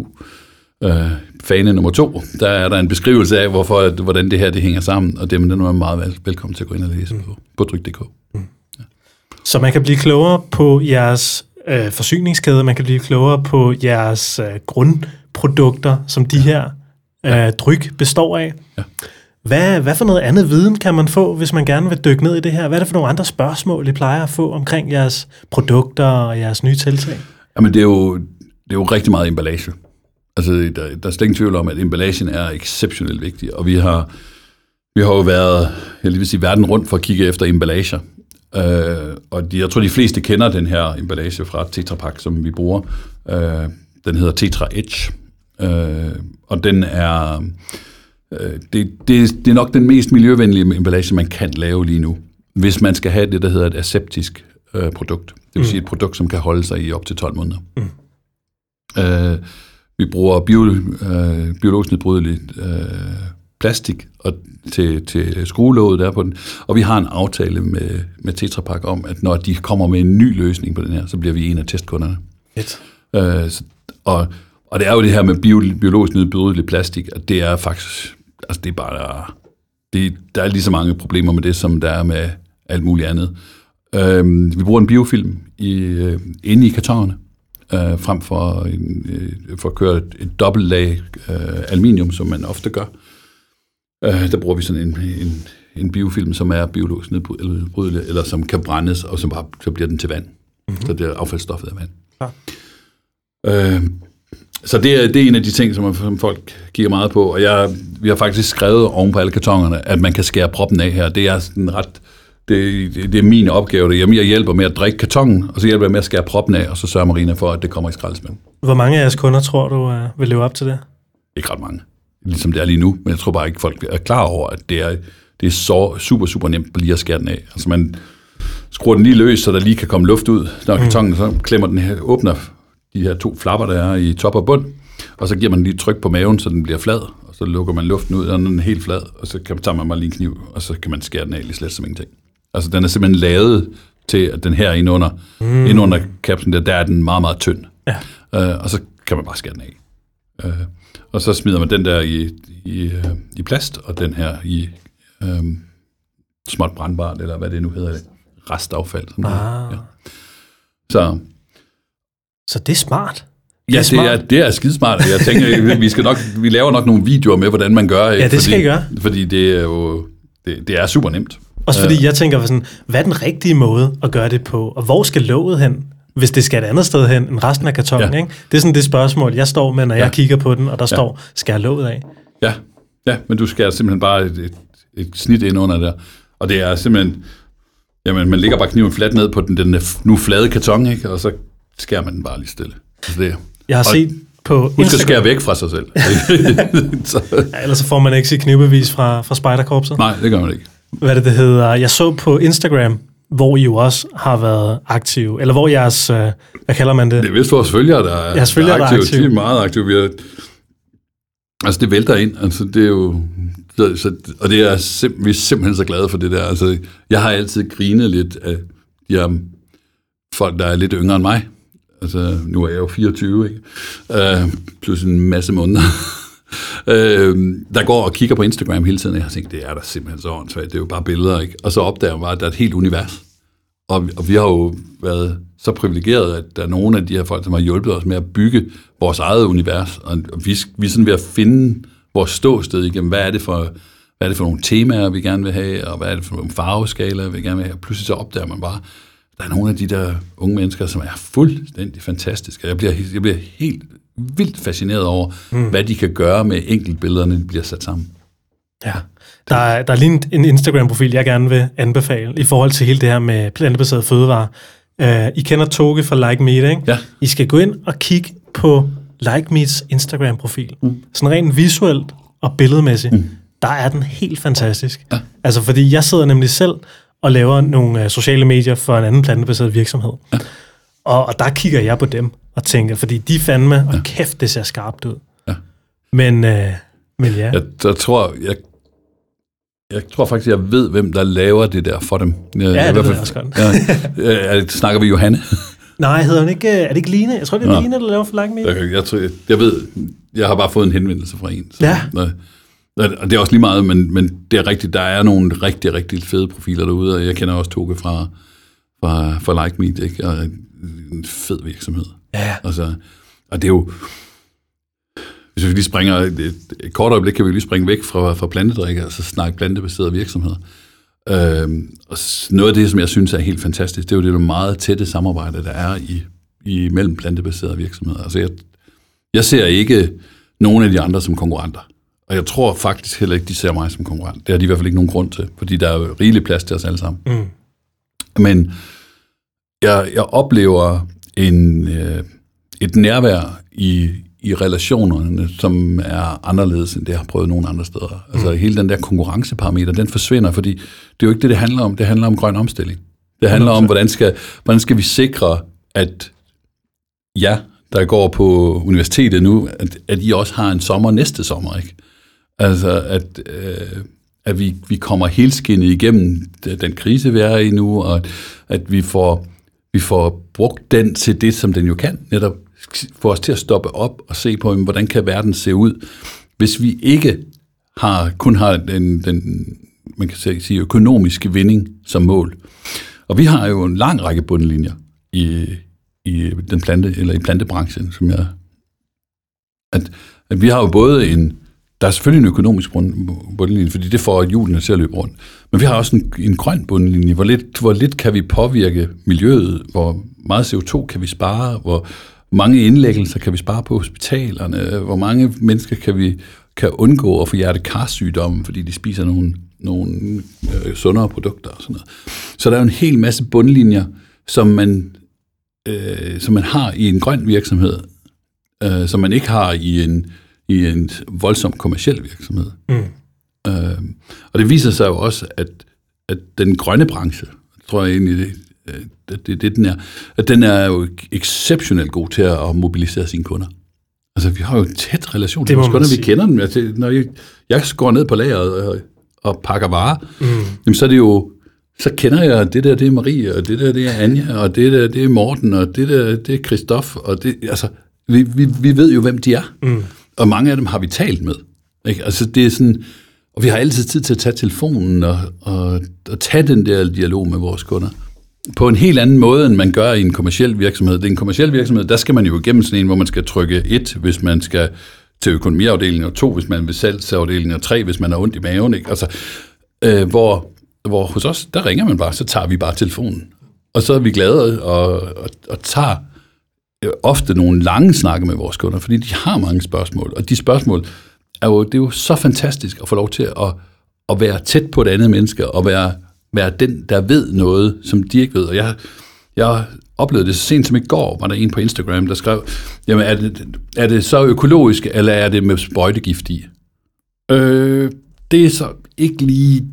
Øh, fane nummer to, der er der en beskrivelse af, hvorfor, at, hvordan det her det hænger sammen, og det, men den er meget vel, velkommen til at gå ind og læse mm. på, på tryk.dk. Mm. Ja. Så man kan blive klogere på jeres øh, forsyningskæde, man kan blive klogere på jeres øh, grundprodukter, som de her øh, dryk består af. Ja. Hvad, hvad for noget andet viden kan man få, hvis man gerne vil dykke ned i det her? Hvad er det for nogle andre spørgsmål, I plejer at få omkring jeres produkter og jeres nye tiltag? Jamen, det er jo, det er jo rigtig meget emballage. Altså, der, der er slet ingen tvivl om, at emballagen er exceptionelt vigtig, og vi har, vi har jo været, jeg vil sige, verden rundt for at kigge efter emballager. Øh, og de, jeg tror, de fleste kender den her emballage fra Tetra Pak, som vi bruger. Øh, den hedder Tetra Edge, øh, og den er det, det, det er nok den mest miljøvenlige emballage, man kan lave lige nu, hvis man skal have det, der hedder et aseptisk øh, produkt. Det vil mm. sige et produkt, som kan holde sig i op til 12 måneder. Mm. Øh, vi bruger bio, øh, biologisk nedbrydeligt øh, plastik og til, til skruelåget der på den, og vi har en aftale med, med Tetra Pak om, at når de kommer med en ny løsning på den her, så bliver vi en af testkunderne. Et. Øh, så, og, og det er jo det her med bio, biologisk nedbrydeligt plastik, at det er faktisk altså det er bare, det, der er lige så mange problemer med det, som der er med alt muligt andet. Øh, vi bruger en biofilm i, øh, inde i kartonerne, øh, frem for, en, øh, for at køre et, et dobbelt lag øh, aluminium, som man ofte gør. Øh, der bruger vi sådan en, en, en biofilm, som er biologisk nedbrydelig, eller som kan brændes, og som bare, så bliver den til vand. Mm-hmm. Så det er affaldsstoffet af vand. Ja. Øh, så det er, det er en af de ting, som, som folk kigger meget på, og jeg, vi har faktisk skrevet oven på alle kartongerne, at man kan skære proppen af her. Det er sådan ret, det, det, det er min opgave. Det. Jamen, jeg hjælper med at drikke kartongen, og så hjælper jeg med at skære proppen af, og så sørger Marina for, at det kommer i skraldespanden. Hvor mange af jeres kunder tror du uh, vil leve op til det? Ikke ret mange, ligesom det er lige nu, men jeg tror bare ikke, folk er klar over, at det er, det er så super, super nemt lige at skære den af. Altså man skruer den lige løs, så der lige kan komme luft ud. Når mm. kartongen så klemmer den her, åbner de her to flapper, der er i top og bund, og så giver man lige tryk på maven, så den bliver flad, og så lukker man luften ud, og den er helt flad, og så kan, tager man bare lige en kniv, og så kan man skære den af lige slet som ingenting. Altså, den er simpelthen lavet til, at den her inde under, mm. inde under kapslen der, der er den meget, meget tynd. Ja. Uh, og så kan man bare skære den af. Uh, og så smider man den der i, i, uh, i plast, og den her i um, småt brandbart, eller hvad det nu hedder det, restaffald. Sådan ah. Ja. Så så det er smart. Det ja, er det er, det er skidesmart. Jeg tænker, vi, skal nok, vi laver nok nogle videoer med, hvordan man gør. Ikke? Ja, det skal fordi, I gøre. Fordi det er jo det, det er super nemt. Også fordi jeg tænker, sådan, hvad er den rigtige måde at gøre det på? Og hvor skal låget hen? hvis det skal et andet sted hen end resten af kartongen. Ja. Ikke? Det er sådan det spørgsmål, jeg står med, når ja. jeg kigger på den, og der ja. står, skal jeg låget af? Ja. ja, men du skal simpelthen bare et, et, et snit ind under der. Og det er simpelthen, jamen man lægger bare kniven fladt ned på den, den nu flade karton, ikke? og så skærer man den bare lige stille. Altså det, jeg har set på Instagram. Husk at skære væk fra sig selv. så. Ja, ellers så får man ikke sit knivbevis fra, fra Spejderkorpset. Nej, det gør man ikke. Hvad det, det hedder? Jeg så på Instagram, hvor I jo også har været aktive, eller hvor jeres, øh, hvad kalder man det? Det er vist vores følgere, der er, jeres følgere, der er aktive. Der er aktive. De er meget aktive. Vi er, altså, det vælter ind. Altså, det er jo... Så, så, og det er sim, vi er simpelthen så glade for det der. Altså, jeg har altid grinet lidt af de her folk, der er lidt yngre end mig. Altså, nu er jeg jo 24, ikke? Uh, plus en masse måneder. øh, der går og kigger på Instagram hele tiden, og jeg har tænkt, det er da simpelthen så åndssvagt, det er jo bare billeder, ikke? Og så opdager man bare, at der er et helt univers. Og, og vi har jo været så privilegeret, at der er nogle af de her folk, som har hjulpet os med at bygge vores eget univers, og vi, vi er sådan ved at finde vores ståsted igennem, hvad er det for, hvad er det for nogle temaer, vi gerne vil have, og hvad er det for nogle farveskalaer, vi gerne vil have, og pludselig så opdager man bare, der er nogle af de der unge mennesker, som er fuldstændig fantastiske. Jeg bliver, jeg bliver helt vildt fascineret over, mm. hvad de kan gøre med enkeltbillederne, de bliver sat sammen. Ja, der er, der er lige en Instagram-profil, jeg gerne vil anbefale, i forhold til hele det her med plantebaseret fødevare. Uh, I kender Toge fra Like Meat, ikke? Ja. I skal gå ind og kigge på Like Meats Instagram-profil. Mm. Sådan rent visuelt og billedmæssigt. Mm der er den helt fantastisk. Ja. Altså, fordi jeg sidder nemlig selv og laver nogle uh, sociale medier for en anden plantebaseret virksomhed. Ja. Og, og der kigger jeg på dem og tænker, fordi de fandme, og ja. kæft, det ser skarpt ud. Ja. Men, uh, men ja. Jeg, jeg tror, jeg jeg tror faktisk, jeg ved, hvem der laver det der for dem. Jeg, ja, det ved jeg også godt. ja, snakker vi Johanne? Nej, hedder han ikke, er det ikke Line? Jeg tror, det er Nå. Line, der laver for Like Jeg, jeg, tror, jeg, jeg ved, jeg har bare fået en henvendelse fra en. Så, ja. Og det er også lige meget, men, men det er rigtigt, der er nogle rigtig, rigtig fede profiler derude, og jeg kender også Toge fra, fra, fra Like Me, ikke? og en fed virksomhed. Ja. Altså, og det er jo, hvis vi lige springer et, et kort øjeblik, kan vi lige springe væk fra, fra plantedrikke, og så snakke plantebaserede virksomheder. Øhm, og noget af det, som jeg synes er helt fantastisk, det er jo det meget tætte samarbejde, der er i, i mellem plantebaserede virksomheder. Altså jeg, jeg ser ikke nogen af de andre som konkurrenter. Og jeg tror faktisk heller ikke, de ser mig som konkurrent. Det har de i hvert fald ikke nogen grund til, fordi der er jo rigelig plads til os alle sammen. Mm. Men jeg, jeg oplever en, øh, et nærvær i, i relationerne, som er anderledes, end det jeg har prøvet nogen andre steder. Altså mm. hele den der konkurrenceparameter, den forsvinder, fordi det er jo ikke det, det handler om. Det handler om grøn omstilling. Det handler om, hvordan skal, hvordan skal vi sikre, at ja, der går på universitetet nu, at, at I også har en sommer næste sommer, ikke? Altså, at, øh, at vi, vi kommer helskindet igennem den krise, vi er i nu, og at vi får, vi får brugt den til det, som den jo kan, netop få os til at stoppe op og se på, hvordan kan verden se ud, hvis vi ikke har kun har den, den man kan sige, økonomiske vinding som mål. Og vi har jo en lang række bundlinjer i, i den plante, eller i plantebranchen, som jeg, at, at vi har jo både en, der er selvfølgelig en økonomisk bundlinje, fordi det får hjulene til at løbe rundt. Men vi har også en, en grøn bundlinje. Hvor lidt, hvor lidt kan vi påvirke miljøet? Hvor meget CO2 kan vi spare? Hvor mange indlæggelser kan vi spare på hospitalerne? Hvor mange mennesker kan vi kan undgå at få hjertekarsygdomme, fordi de spiser nogle, nogle øh, sundere produkter og sådan noget. Så der er jo en hel masse bundlinjer, som man, øh, som man har i en grøn virksomhed, øh, som man ikke har i en, i en voldsom kommersiel virksomhed. Mm. Øh, og det viser sig jo også, at, at den grønne branche, tror jeg egentlig, det, det, det, det den er, at den er jo exceptionelt god til at mobilisere sine kunder. Altså, vi har jo en tæt relation til vores kunder, vi kender dem. Altså, når jeg, jeg går ned på lageret og, og pakker varer, mm. jamen, så er det jo, så kender jeg, det der, det er Marie, og det der, det er Anja, og det der, det er Morten, og det der, det er Christoph, og det, altså, vi, vi, vi ved jo, hvem de er. Mm. Og mange af dem har vi talt med. Ikke? Altså, det er sådan, og vi har altid tid til at tage telefonen og, og, og tage den der dialog med vores kunder på en helt anden måde, end man gør i en kommersiel virksomhed. Det er en kommersiel virksomhed, der skal man jo igennem sådan en, hvor man skal trykke et, hvis man skal til økonomiafdelingen, og to, hvis man vil salgsafdelingen, og tre, hvis man har ondt i maven. Ikke? Altså, øh, hvor, hvor hos os, der ringer man bare, så tager vi bare telefonen. Og så er vi glade og, og, og tager Øh, ofte nogle lange snakke med vores kunder, fordi de har mange spørgsmål. Og de spørgsmål er jo, det er jo så fantastisk at få lov til at, at være tæt på et andet menneske, og være være den, der ved noget, som de ikke ved. Og jeg, jeg oplevede det så sent som i går, var der en på Instagram, der skrev, jamen er det, er det så økologisk, eller er det med sprøjtegift i? Øh, det er så ikke lige,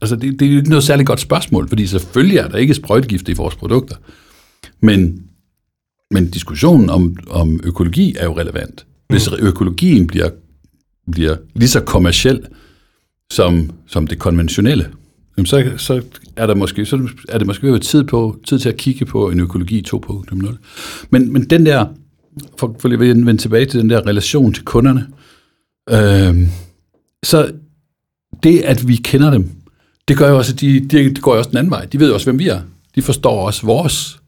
altså det, det er jo ikke noget særligt godt spørgsmål, fordi selvfølgelig er der ikke sprøjtegift i vores produkter. Men, men diskussionen om, om økologi er jo relevant. Hvis mm. økologien bliver, bliver lige så kommersiel som, som det konventionelle, jamen så, så er der måske så er det måske tid på tid til at kigge på en økologi 2.0. Men men den der for, for lige at vende tilbage til den der relation til kunderne. Øh, så det at vi kender dem, det gør jo også at de, de, de går jo også den anden vej. De ved jo også hvem vi er. De forstår også vores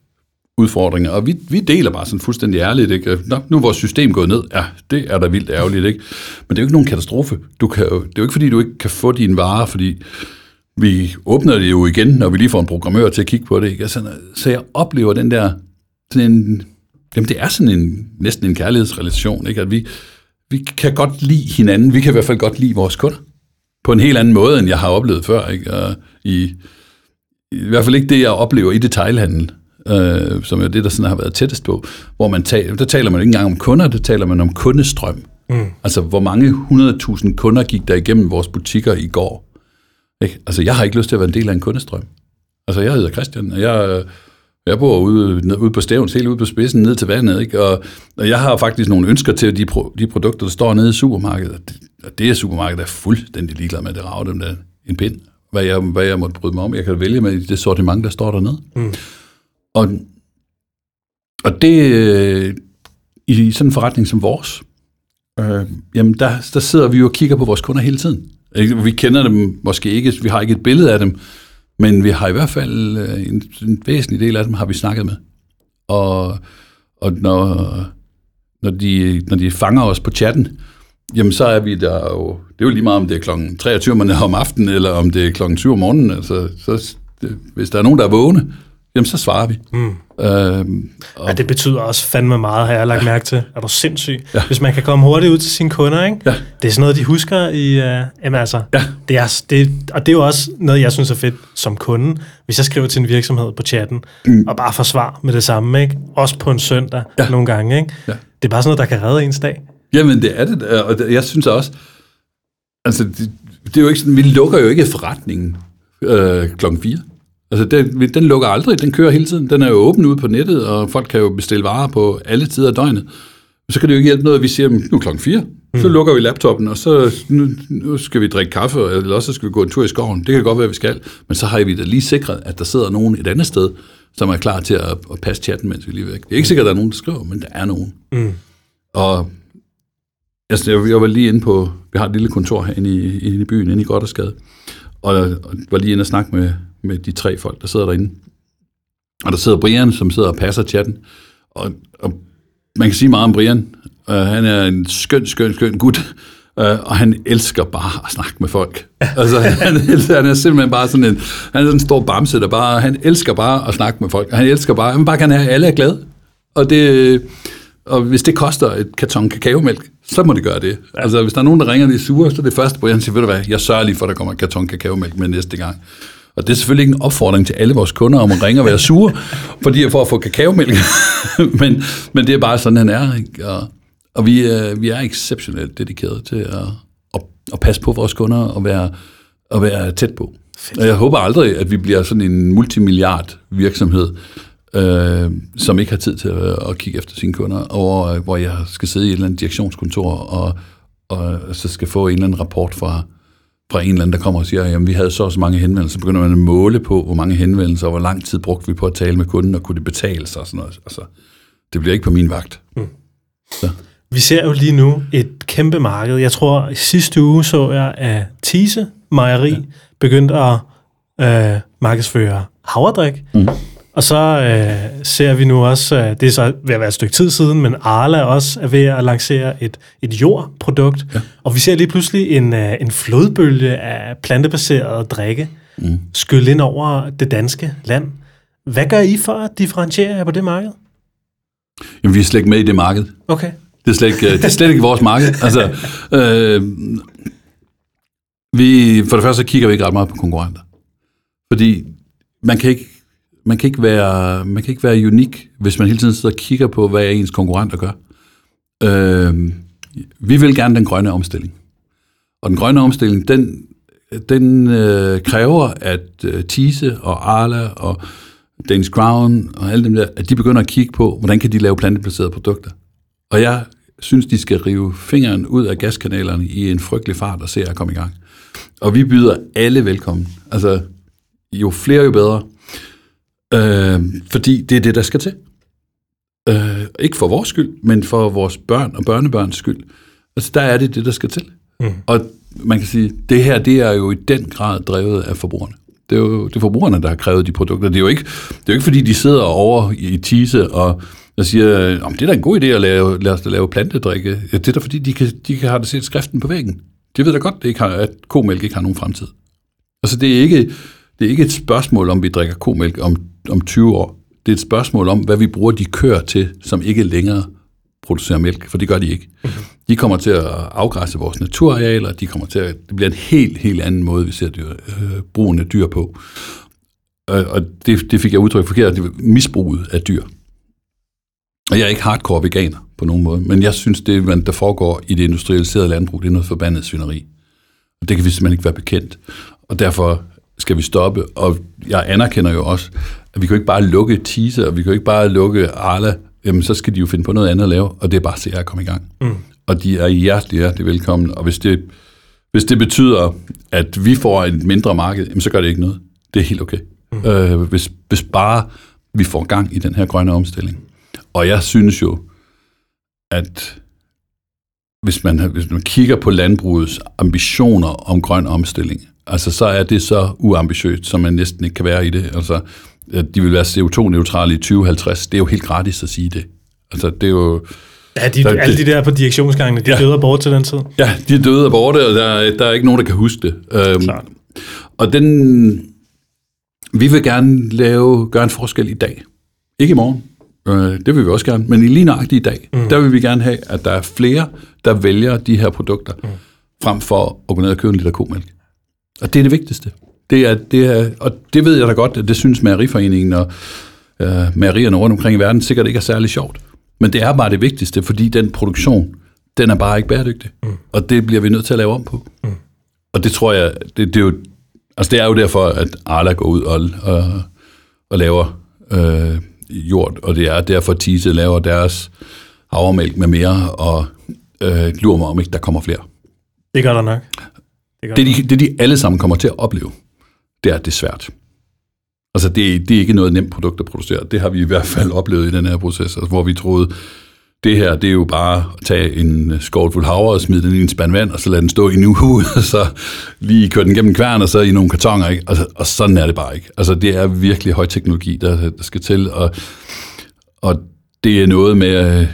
udfordringer, og vi, vi deler bare sådan fuldstændig ærligt, ikke? Nå, nu er vores system gået ned. Ja, det er da vildt ærgerligt, ikke? Men det er jo ikke nogen katastrofe. Du kan, det er jo ikke, fordi du ikke kan få dine varer, fordi vi åbner det jo igen, når vi lige får en programmør til at kigge på det. Ikke? Altså, så jeg oplever den der, sådan en, jamen det er sådan en, næsten en kærlighedsrelation, ikke? at vi, vi kan godt lide hinanden, vi kan i hvert fald godt lide vores kunder, på en helt anden måde, end jeg har oplevet før. Ikke? Og i, I hvert fald ikke det, jeg oplever i detailhandel, øh, som er det, der sådan har været tættest på, hvor man taler, der taler man ikke engang om kunder, der taler man om kundestrøm. Mm. Altså, hvor mange 100.000 kunder gik der igennem vores butikker i går? Ikke? Altså, jeg har ikke lyst til at være en del af en kundestrøm. Altså, jeg hedder Christian, og jeg, jeg bor ude, ude på Stævns, helt ude på spidsen, ned til vandet, ikke? Og, og jeg har faktisk nogle ønsker til de, pro, de produkter, der står nede i supermarkedet. Og det, og det er supermarkedet er fuldstændig ligeglad med, det rager dem der en pind, hvad jeg, hvad jeg måtte bryde mig om. Jeg kan vælge med det sortiment, der står dernede. Mm. Og, og det, øh, i sådan en forretning som vores, øh, jamen der, der sidder vi jo og kigger på vores kunder hele tiden. Vi kender dem måske ikke, vi har ikke et billede af dem, men vi har i hvert fald øh, en, en væsentlig del af dem har vi snakket med. Og, og når, når, de, når de fanger os på chatten, jamen så er vi der jo, det er jo lige meget om det er klokken 23 om aftenen, eller om det er klokken 7 om morgenen, altså så, det, hvis der er nogen, der er vågne, jamen så svarer vi. Mm. Øhm, og... Ja, det betyder også fandme meget, har jeg lagt ja. mærke til. Er du sindssyg? Ja. Hvis man kan komme hurtigt ud til sine kunder, ikke? Ja. det er sådan noget, de husker i... Uh, jamen altså, ja. det er, det, og det er jo også noget, jeg synes er fedt som kunde, hvis jeg skriver til en virksomhed på chatten, mm. og bare får svar med det samme, ikke? også på en søndag ja. nogle gange. Ikke? Ja. Det er bare sådan noget, der kan redde ens dag. Jamen, det er det, og jeg synes også, altså, det, det er jo ikke sådan, vi lukker jo ikke forretningen øh, klokken 4. Altså, den, den lukker aldrig, den kører hele tiden. Den er jo åben ude på nettet, og folk kan jo bestille varer på alle tider af døgnet. Så kan det jo ikke hjælpe noget, at vi siger, nu klokken 4. Mm. Så lukker vi laptopen, og så nu, nu skal vi drikke kaffe, eller også skal vi gå en tur i skoven. Det kan godt være, at vi skal. Men så har vi da lige sikret, at der sidder nogen et andet sted, som er klar til at, at passe chatten, mens vi lige væk. Det er ikke sikkert, at der er nogen, der skriver, men der er nogen. Mm. Og Altså, jeg, jeg var lige inde på, vi har et lille kontor herinde i, inde i byen, inde i Goddersgade, og jeg var lige inde og snakke med, med de tre folk, der sidder derinde. Og der sidder Brian, som sidder og passer chatten, og, og man kan sige meget om Brian. Uh, han er en skøn, skøn, skøn gut, uh, og han elsker bare at snakke med folk. altså, han, han er simpelthen bare sådan en, han er sådan en stor bamse, der bare, han elsker bare at snakke med folk, og han elsker bare, han bare kan have, alle er glade. Og det, og hvis det koster et karton kakaomælk, så må det gøre det. Altså, hvis der er nogen, der ringer, de er sure, så er det første, hvor jeg siger, ved du hvad, jeg sørger lige for, at der kommer et karton kakaomælk med næste gang. Og det er selvfølgelig ikke en opfordring til alle vores kunder om at ringe og være sure, fordi for at få kakaomælk. men, men det er bare sådan, han er. Ikke? Og, og vi, er, vi er exceptionelt dedikeret til at, at, at passe på vores kunder og være, at være tæt på. Fedt. Og jeg håber aldrig, at vi bliver sådan en multimilliard virksomhed, øh, som ikke har tid til at, at kigge efter sine kunder, og hvor jeg skal sidde i et eller andet direktionskontor, og, og så skal få en eller anden rapport fra, fra en eller anden, der kommer og siger, jamen vi havde så så mange henvendelser, så begynder man at måle på, hvor mange henvendelser, og hvor lang tid brugte vi på at tale med kunden, og kunne det betale sig og sådan noget. Altså, det bliver ikke på min vagt. Mm. Så. Vi ser jo lige nu et kæmpe marked. Jeg tror, i sidste uge så jeg, at Tise Mejeri ja. begyndte at øh, markedsføre havredrik. Mm. Og så øh, ser vi nu også, øh, det er så ved at være et stykke tid siden, men Arla også er ved at lancere et, et jordprodukt. Ja. Og vi ser lige pludselig en, øh, en flodbølge af plantebaserede drikke mm. skylle ind over det danske land. Hvad gør I for at differentiere jer på det marked? Jamen, vi er slet ikke med i det marked. Okay. Det er slet ikke, det er slet ikke vores marked. Altså, øh, vi, for det første så kigger vi ikke ret meget på konkurrenter. Fordi man kan ikke man kan ikke være, man kan ikke være unik, hvis man hele tiden sidder og kigger på, hvad ens konkurrenter gør. Øh, vi vil gerne den grønne omstilling. Og den grønne omstilling, den, den øh, kræver, at øh, Tise og Arla og Danish Crown og alle dem der, at de begynder at kigge på, hvordan kan de lave plantebaserede produkter. Og jeg synes, de skal rive fingeren ud af gaskanalerne i en frygtelig fart og se at komme i gang. Og vi byder alle velkommen. Altså, jo flere, jo bedre. Øh, fordi det er det, der skal til. Øh, ikke for vores skyld, men for vores børn og børnebørns skyld. Altså, der er det det, der skal til. Mm. Og man kan sige, det her, det er jo i den grad drevet af forbrugerne. Det er jo det er forbrugerne, der har krævet de produkter. Det er jo ikke, det er jo ikke fordi, de sidder over i Tise og, og siger, om det er da en god idé at lave, lade os da lave plantedrikke. Ja, det er da fordi, de kan, de kan have det set skriften på væggen. De ved da godt, det ikke har, at komælk ikke har nogen fremtid. Altså, det er ikke, det er ikke et spørgsmål, om vi drikker komælk om, om 20 år. Det er et spørgsmål om, hvad vi bruger de køer til, som ikke længere producerer mælk, for det gør de ikke. Mm-hmm. De kommer til at afgræsse vores naturarealer, de kommer til at, det bliver en helt, helt anden måde, vi ser dyr, øh, brugen af dyr på. Og, og det, det fik jeg udtrykt forkert, det misbruget af dyr. Og jeg er ikke hardcore veganer på nogen måde, men jeg synes, det, der foregår i det industrialiserede landbrug, det er noget forbandet svineri. Og det kan vi simpelthen ikke være bekendt. Og derfor skal vi stoppe. Og jeg anerkender jo også, at vi kan jo ikke bare lukke Tise, og vi kan jo ikke bare lukke Arla. Jamen, så skal de jo finde på noget andet at lave, og det er bare se at komme i gang. Mm. Og de er hjertelig, hjertelig velkommen. Og hvis det, hvis det betyder, at vi får et mindre marked, jamen, så gør det ikke noget. Det er helt okay. Mm. Øh, hvis, hvis bare vi får gang i den her grønne omstilling. Og jeg synes jo, at hvis man, hvis man kigger på landbrugets ambitioner om grøn omstilling, altså så er det så uambitiøst, som man næsten ikke kan være i det. Altså, de vil være CO2-neutrale i 2050. Det er jo helt gratis at sige det. Altså, det er jo... Ja, de, der, alle de der på direktionsgangene, de ja, døde bort til den tid. Ja, de er døde borte, og der, der er ikke nogen, der kan huske det. Øhm, Klart. Og den... Vi vil gerne lave, gøre en forskel i dag. Ikke i morgen. Øh, det vil vi også gerne. Men i lige nøjagtigt i dag, mm. der vil vi gerne have, at der er flere, der vælger de her produkter, mm. frem for at gå ned og købe en liter komælk. Og det er det vigtigste. Det er, det er, og det ved jeg da godt, at det synes Mejeriforeningen og øh, mejerierne rundt omkring i verden sikkert ikke er særlig sjovt. Men det er bare det vigtigste, fordi den produktion, den er bare ikke bæredygtig. Mm. Og det bliver vi nødt til at lave om på. Mm. Og det tror jeg, det, det, er jo, altså det er jo derfor, at Arla går ud og, og, og laver øh, jord, og det er derfor, at Tise laver deres havremælk med mere, og øh, lurer mig om ikke, der kommer flere. Det gør der nok. Det, gør det, de, det, de alle sammen kommer til at opleve, det er, det svært. Altså, det, det er ikke noget nemt produkt at producere. Det har vi i hvert fald oplevet i den her proces, altså, hvor vi troede, det her, det er jo bare at tage en skål fuld havre og smide den i en spand vand, og så lade den stå i en uge, og så lige køre den gennem kværn, og så i nogle kartonger, ikke? Altså, og sådan er det bare ikke. Altså, det er virkelig høj teknologi, der, der skal til, og, og det er noget med,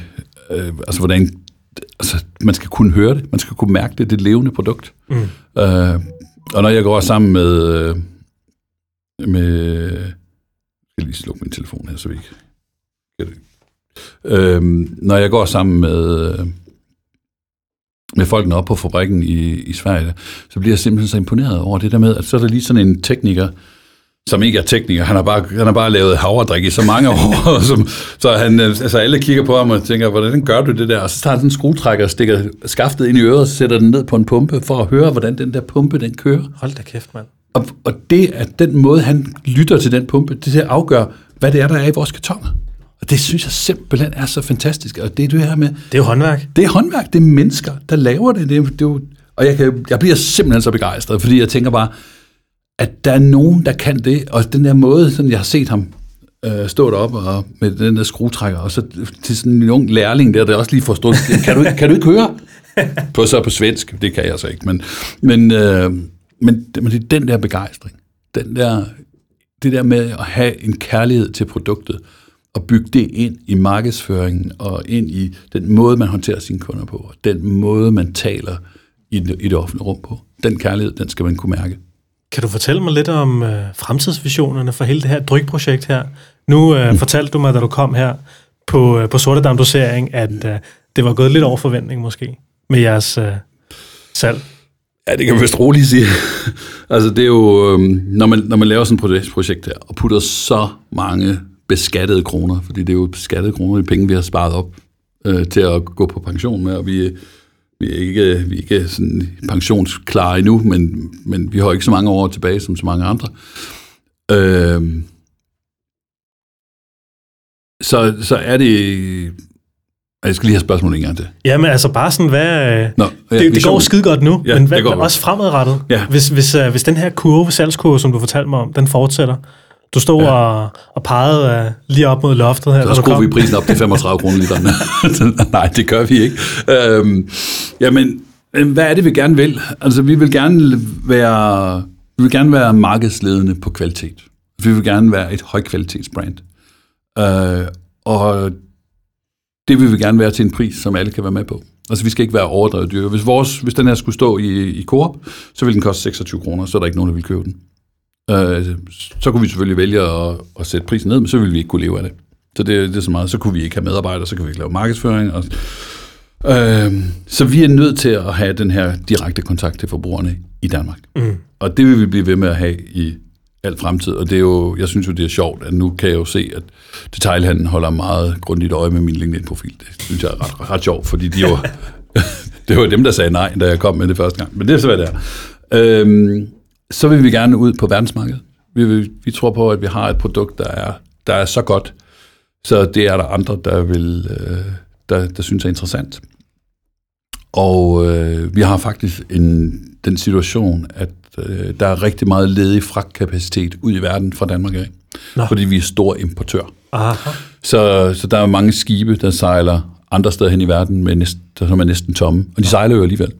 øh, altså, hvordan, altså, man skal kunne høre det, man skal kunne mærke det, det et levende produkt. Mm. Øh, og når jeg går sammen med, øh, med, jeg skal lige slukke min telefon her, så vi ikke Øhm, når jeg går sammen med, med folkene op på fabrikken i, i Sverige, så bliver jeg simpelthen så imponeret over det der med, at så er der lige sådan en tekniker, som ikke er tekniker. Han har bare, han har bare lavet havredrik i så mange år, som, så han, øh, altså alle kigger på ham og tænker, hvordan gør du det der? Og så tager han sådan en skruetrækker og stikker skaftet ind i øret og sætter den ned på en pumpe for at høre, hvordan den der pumpe den kører. Hold da kæft, mand. Og, og det at den måde, han lytter til den pumpe, det til at afgøre, hvad det er, der er i vores kartoner. Og det synes jeg simpelthen er så fantastisk. Og det er det her med... Det er jo håndværk. Det er håndværk. Det er mennesker, der laver det. det, er, det er jo, og jeg, kan, jeg bliver simpelthen så begejstret, fordi jeg tænker bare, at der er nogen, der kan det. Og den der måde, sådan jeg har set ham øh, stå deroppe og, med den der skruetrækker, og så til sådan en ung lærling der, der også lige forstår, kan du, kan du ikke høre? På så på svensk, det kan jeg så ikke. Men, men, øh, men, men det er den der begejstring. Den der, det der med at have en kærlighed til produktet, at bygge det ind i markedsføringen og ind i den måde, man håndterer sine kunder på, og den måde, man taler i det, i det offentlige rum på. Den kærlighed, den skal man kunne mærke. Kan du fortælle mig lidt om øh, fremtidsvisionerne for hele det her drykprojekt her? Nu øh, mm. fortalte du mig, da du kom her på, øh, på Sortedam-dosering, at øh, det var gået lidt over forventning måske med jeres øh, salg. Ja, det kan man vist roligt sige. altså det er jo, øhm, når, man, når man laver sådan et projekt her, og putter så mange beskattede kroner, fordi det er jo beskattede kroner, de penge, vi har sparet op øh, til at gå på pension med, og vi, vi er ikke, vi er ikke sådan pensionsklare endnu, men, men vi har ikke så mange år tilbage som så mange andre. Øh, så, så er det... Jeg skal lige have spørgsmål en gang til. Jamen altså bare sådan, hvad... Nå, ja, det, det går skide godt nu, ja, men hvad, også fremadrettet. Ja. Hvis, hvis, uh, hvis den her kurve, salgskurve, som du fortalte mig om, den fortsætter, du stod ja. og, og pegede uh, lige op mod loftet her. Så skruer vi prisen op til 35 kroner literen. Nej, det gør vi ikke. Øhm, jamen, hvad er det, vi gerne vil? Altså, vi vil gerne være, vi vil gerne være markedsledende på kvalitet. Vi vil gerne være et højkvalitetsbrand. Øh, og det vil vi gerne være til en pris, som alle kan være med på. Altså, vi skal ikke være overdrevet dyre. Hvis, vores, hvis den her skulle stå i, i Coop, så vil den koste 26 kroner, så er der ikke nogen, der vil købe den. Øh, så kunne vi selvfølgelig vælge at, at sætte prisen ned, men så ville vi ikke kunne leve af det. Så det, det er så meget. Så kunne vi ikke have medarbejdere, så kan vi ikke lave markedsføring. Og, øh, så vi er nødt til at have den her direkte kontakt til forbrugerne i Danmark. Mm. Og det vil vi blive ved med at have i al fremtid. Og det er jo, jeg synes jo, det er sjovt, at nu kan jeg jo se, at detailhandlen holder meget grundigt øje med min LinkedIn-profil. Det synes jeg er ret, ret sjovt, fordi de jo, det var dem, der sagde nej, da jeg kom med det første gang. Men det er så, hvad det er. Øhm, så vil vi gerne ud på verdensmarkedet. Vi, vil, vi tror på, at vi har et produkt, der er, der er så godt, så det er der andre, der, vil, øh, der, der synes er interessant. Og øh, vi har faktisk en, den situation, at der er rigtig meget ledig fragtkapacitet ud i verden fra Danmark af, Nå. fordi vi er stor importør. Aha. Så, så der er mange skibe, der sejler andre steder hen i verden, med næsten, som er næsten tomme, og de sejler jo alligevel.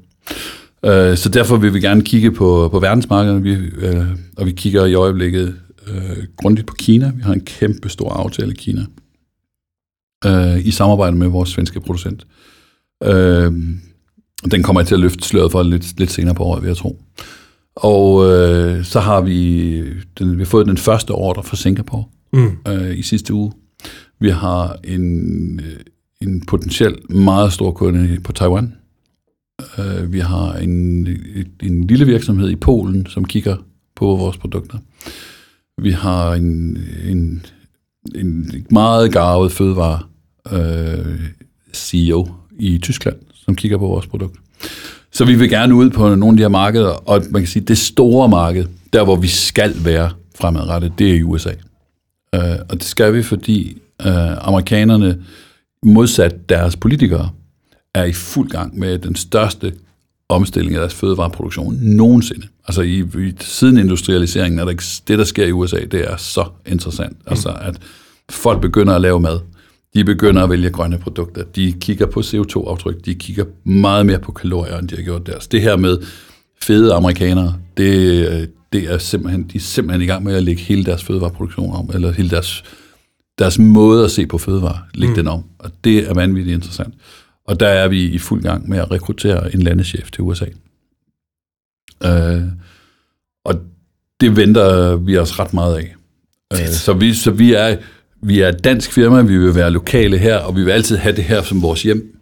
Øh, så derfor vil vi gerne kigge på, på verdensmarkedet, vi, øh, og vi kigger i øjeblikket øh, grundigt på Kina. Vi har en kæmpe stor aftale i Kina, øh, i samarbejde med vores svenske producent. Øh, den kommer jeg til at løfte sløret for lidt, lidt senere på året, vil jeg tro. Og øh, så har vi, den, vi har fået den første ordre fra Singapore mm. øh, i sidste uge. Vi har en, en potentielt meget stor kunde på Taiwan. Øh, vi har en, en lille virksomhed i Polen, som kigger på vores produkter. Vi har en, en, en meget garvet fødevare øh, CEO i Tyskland, som kigger på vores produkt. Så vi vil gerne ud på nogle af de her markeder, og man kan sige, det store marked, der hvor vi skal være fremadrettet, det er i USA. Uh, øh, og det skal vi, fordi uh, amerikanerne, modsat deres politikere, er i fuld gang med den største omstilling af deres fødevareproduktion nogensinde. Altså i, i siden industrialiseringen er der det, der sker i USA, det er så interessant. Mm. Altså at folk begynder at lave mad. De begynder at vælge grønne produkter. De kigger på CO2-aftryk. De kigger meget mere på kalorier, end de har gjort deres. Det her med fede amerikanere, det, det er simpelthen, de er simpelthen i gang med at lægge hele deres fødevareproduktion om, eller hele deres, deres måde at se på fødevare, lægge mm. den om. Og det er vanvittigt interessant. Og der er vi i fuld gang med at rekruttere en landeschef til USA. Øh, og det venter vi os ret meget af. Øh, så, vi, så vi er vi er et dansk firma, vi vil være lokale her, og vi vil altid have det her som vores hjem.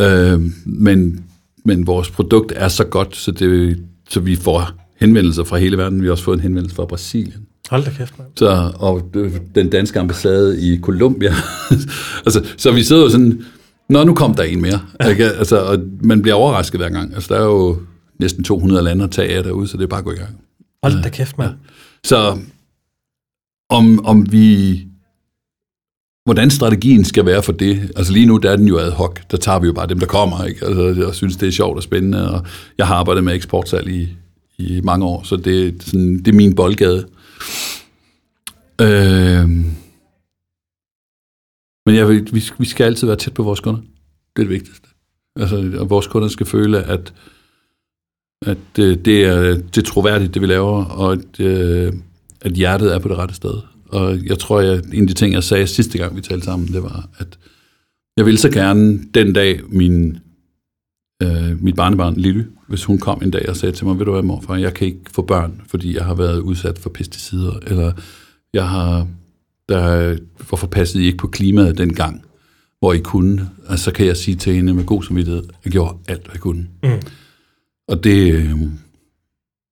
Øh, men, men vores produkt er så godt, så, det, så vi får henvendelser fra hele verden. Vi har også fået en henvendelse fra Brasilien. Hold da kæft, man. Så, og den danske ambassade i Colombia. altså, så vi sidder jo sådan, Nå, nu kom der en mere. Ja. Ikke? Altså, og man bliver overrasket hver gang. Altså, der er jo næsten 200 lande at tage af derude, så det er bare at gå i gang. Hold da kæft, mand. Ja. Så om, om vi hvordan strategien skal være for det. Altså lige nu, der er den jo ad hoc. Der tager vi jo bare dem, der kommer. Ikke? Altså, jeg synes, det er sjovt og spændende, og jeg har arbejdet med eksportsalg i, i mange år, så det, sådan, det er min boldgade. Øh, men jeg vil, vi, vi skal altid være tæt på vores kunder. Det er det vigtigste. Altså, og vores kunder skal føle, at, at det, det, er, øh, det er troværdigt, det vi laver, og at, øh, at hjertet er på det rette sted. Og jeg tror, at en af de ting, jeg sagde sidste gang, vi talte sammen, det var, at jeg ville så gerne den dag, min, øh, mit barnebarn Lille, hvis hun kom en dag og sagde til mig, ved du hvad, morfar, jeg kan ikke få børn, fordi jeg har været udsat for pesticider, eller jeg har, der, hvorfor passede I ikke på klimaet dengang, hvor I kunne? Altså, så kan jeg sige til hende med god samvittighed, jeg gjorde alt, hvad jeg kunne. Mm. Og det, øh,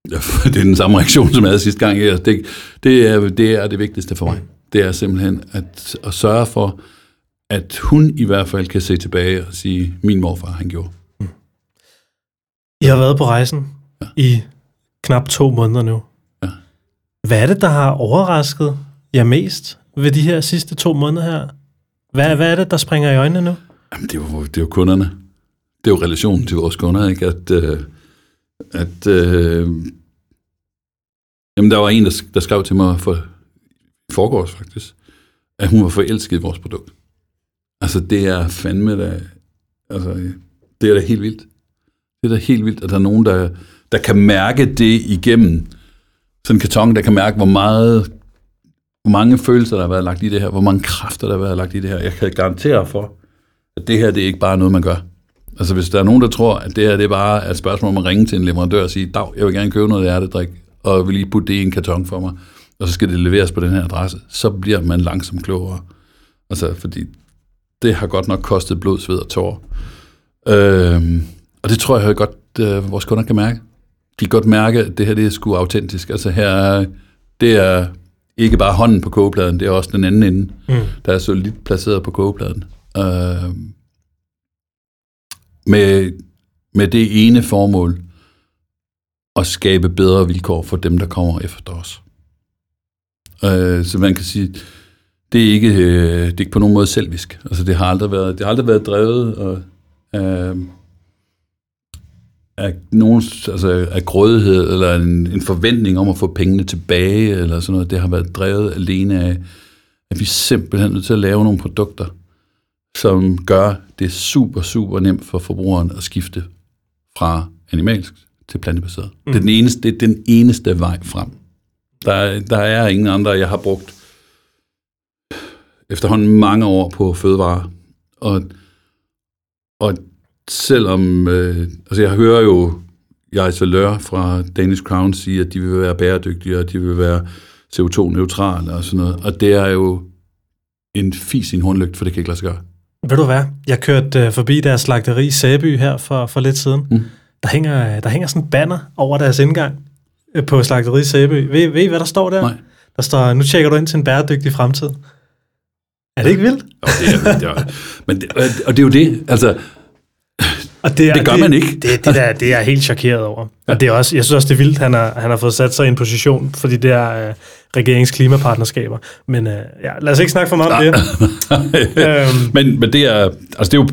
det er den samme reaktion, som jeg havde sidste gang. Det, det, er, det er det vigtigste for mig. Det er simpelthen at, at sørge for, at hun i hvert fald kan se tilbage og sige, min morfar, han gjorde. I har været på rejsen ja. i knap to måneder nu. Ja. Hvad er det, der har overrasket jer mest ved de her sidste to måneder her? Hvad, hvad er det, der springer i øjnene nu? Jamen, det er jo, det er jo kunderne. Det er jo relationen til vores kunder, ikke? At, øh, at øh, jamen der var en, der, der skrev til mig for forgårs faktisk, at hun var forelsket i vores produkt. Altså det er fandme da, altså det er da helt vildt. Det er da helt vildt, at der er nogen, der, der kan mærke det igennem sådan en karton, der kan mærke, hvor meget hvor mange følelser, der har været lagt i det her, hvor mange kræfter, der har været lagt i det her. Jeg kan garantere for, at det her, det er ikke bare noget, man gør. Altså hvis der er nogen, der tror, at det her det er bare et spørgsmål om at ringe til en leverandør og sige, dag, jeg vil gerne købe noget hjertedrik, og vil lige putte det i en karton for mig, og så skal det leveres på den her adresse, så bliver man langsomt klogere. Altså, fordi det har godt nok kostet blod, sved og tår. Øhm, og det tror jeg godt, øh, vores kunder kan mærke. De kan godt mærke, at det her det er sgu autentisk. Altså her er, det er ikke bare hånden på kogepladen, det er også den anden ende, Mm. der er solidt placeret på kogepladen. Øh, med, med det ene formål, at skabe bedre vilkår for dem, der kommer efter os. Øh, så man kan sige, det er ikke, øh, det er ikke på nogen måde selvisk. Altså, det har aldrig været, det har aldrig været drevet og, øh, af, nogen, altså, af grådighed eller en, en forventning om at få pengene tilbage eller sådan noget. Det har været drevet alene af, at vi simpelthen er nødt til at lave nogle produkter, som gør det super, super nemt for forbrugeren at skifte fra animalsk til plantebaseret. Mm. Det, er den eneste, det er den eneste vej frem. Der er, der er ingen andre. Jeg har brugt efterhånden mange år på fødevarer, og, og selvom, øh, altså jeg hører jo jeg Salør fra Danish Crown sige, at de vil være bæredygtige, og de vil være CO2-neutrale og sådan noget, og det er jo en fis i en hornlygt, for det kan ikke lade sig gøre. Ved du hvad? Jeg kørte øh, forbi deres slagteri i Sæby her for, for lidt siden. Mm. Der, hænger, der hænger sådan en banner over deres indgang øh, på slagteri i Sæby. Ved, ved I, hvad der står der? Nej. Der står, nu tjekker du ind til en bæredygtig fremtid. Er det ikke vildt? Og det er, det er, men det, og det er jo det, altså, Og det, er, Det gør man ikke. Det, det, der, det er jeg helt chokeret over. Ja. Og det er også, jeg synes også, det er vildt, han har, han har fået sat sig i en position for de der øh, regerings klimapartnerskaber. Men øh, ja, lad os ikke snakke for meget om det. øhm, men, men det er, altså det er jo,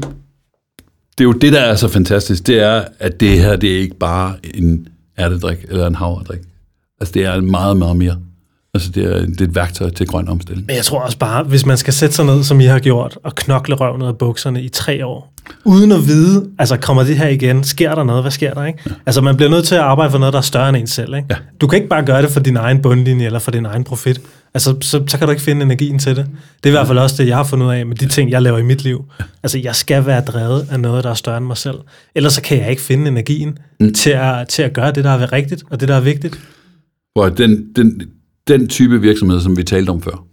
det er jo det, der er så fantastisk, det er, at det her, det er ikke bare en ærtedrik eller en havredrik. Altså det er meget, meget mere. Altså det er, det er et værktøj til grøn omstilling. Men jeg tror også bare, hvis man skal sætte sig ned, som I har gjort, og knokle røven ud af bukserne i tre år, uden at vide, altså kommer det her igen, sker der noget, hvad sker der, ikke? Ja. Altså man bliver nødt til at arbejde for noget, der er større end en selv, ikke? Ja. Du kan ikke bare gøre det for din egen bundlinje, eller for din egen profit. Altså, så, så kan du ikke finde energien til det. Det er i hvert fald også det, jeg har fundet ud af med de ting, jeg laver i mit liv. Altså, jeg skal være drevet af noget, der er større end mig selv. Ellers så kan jeg ikke finde energien mm. til, at, til at gøre det, der er rigtigt, og det, der er vigtigt. Hvor den, den, den type virksomhed, som vi talte om før,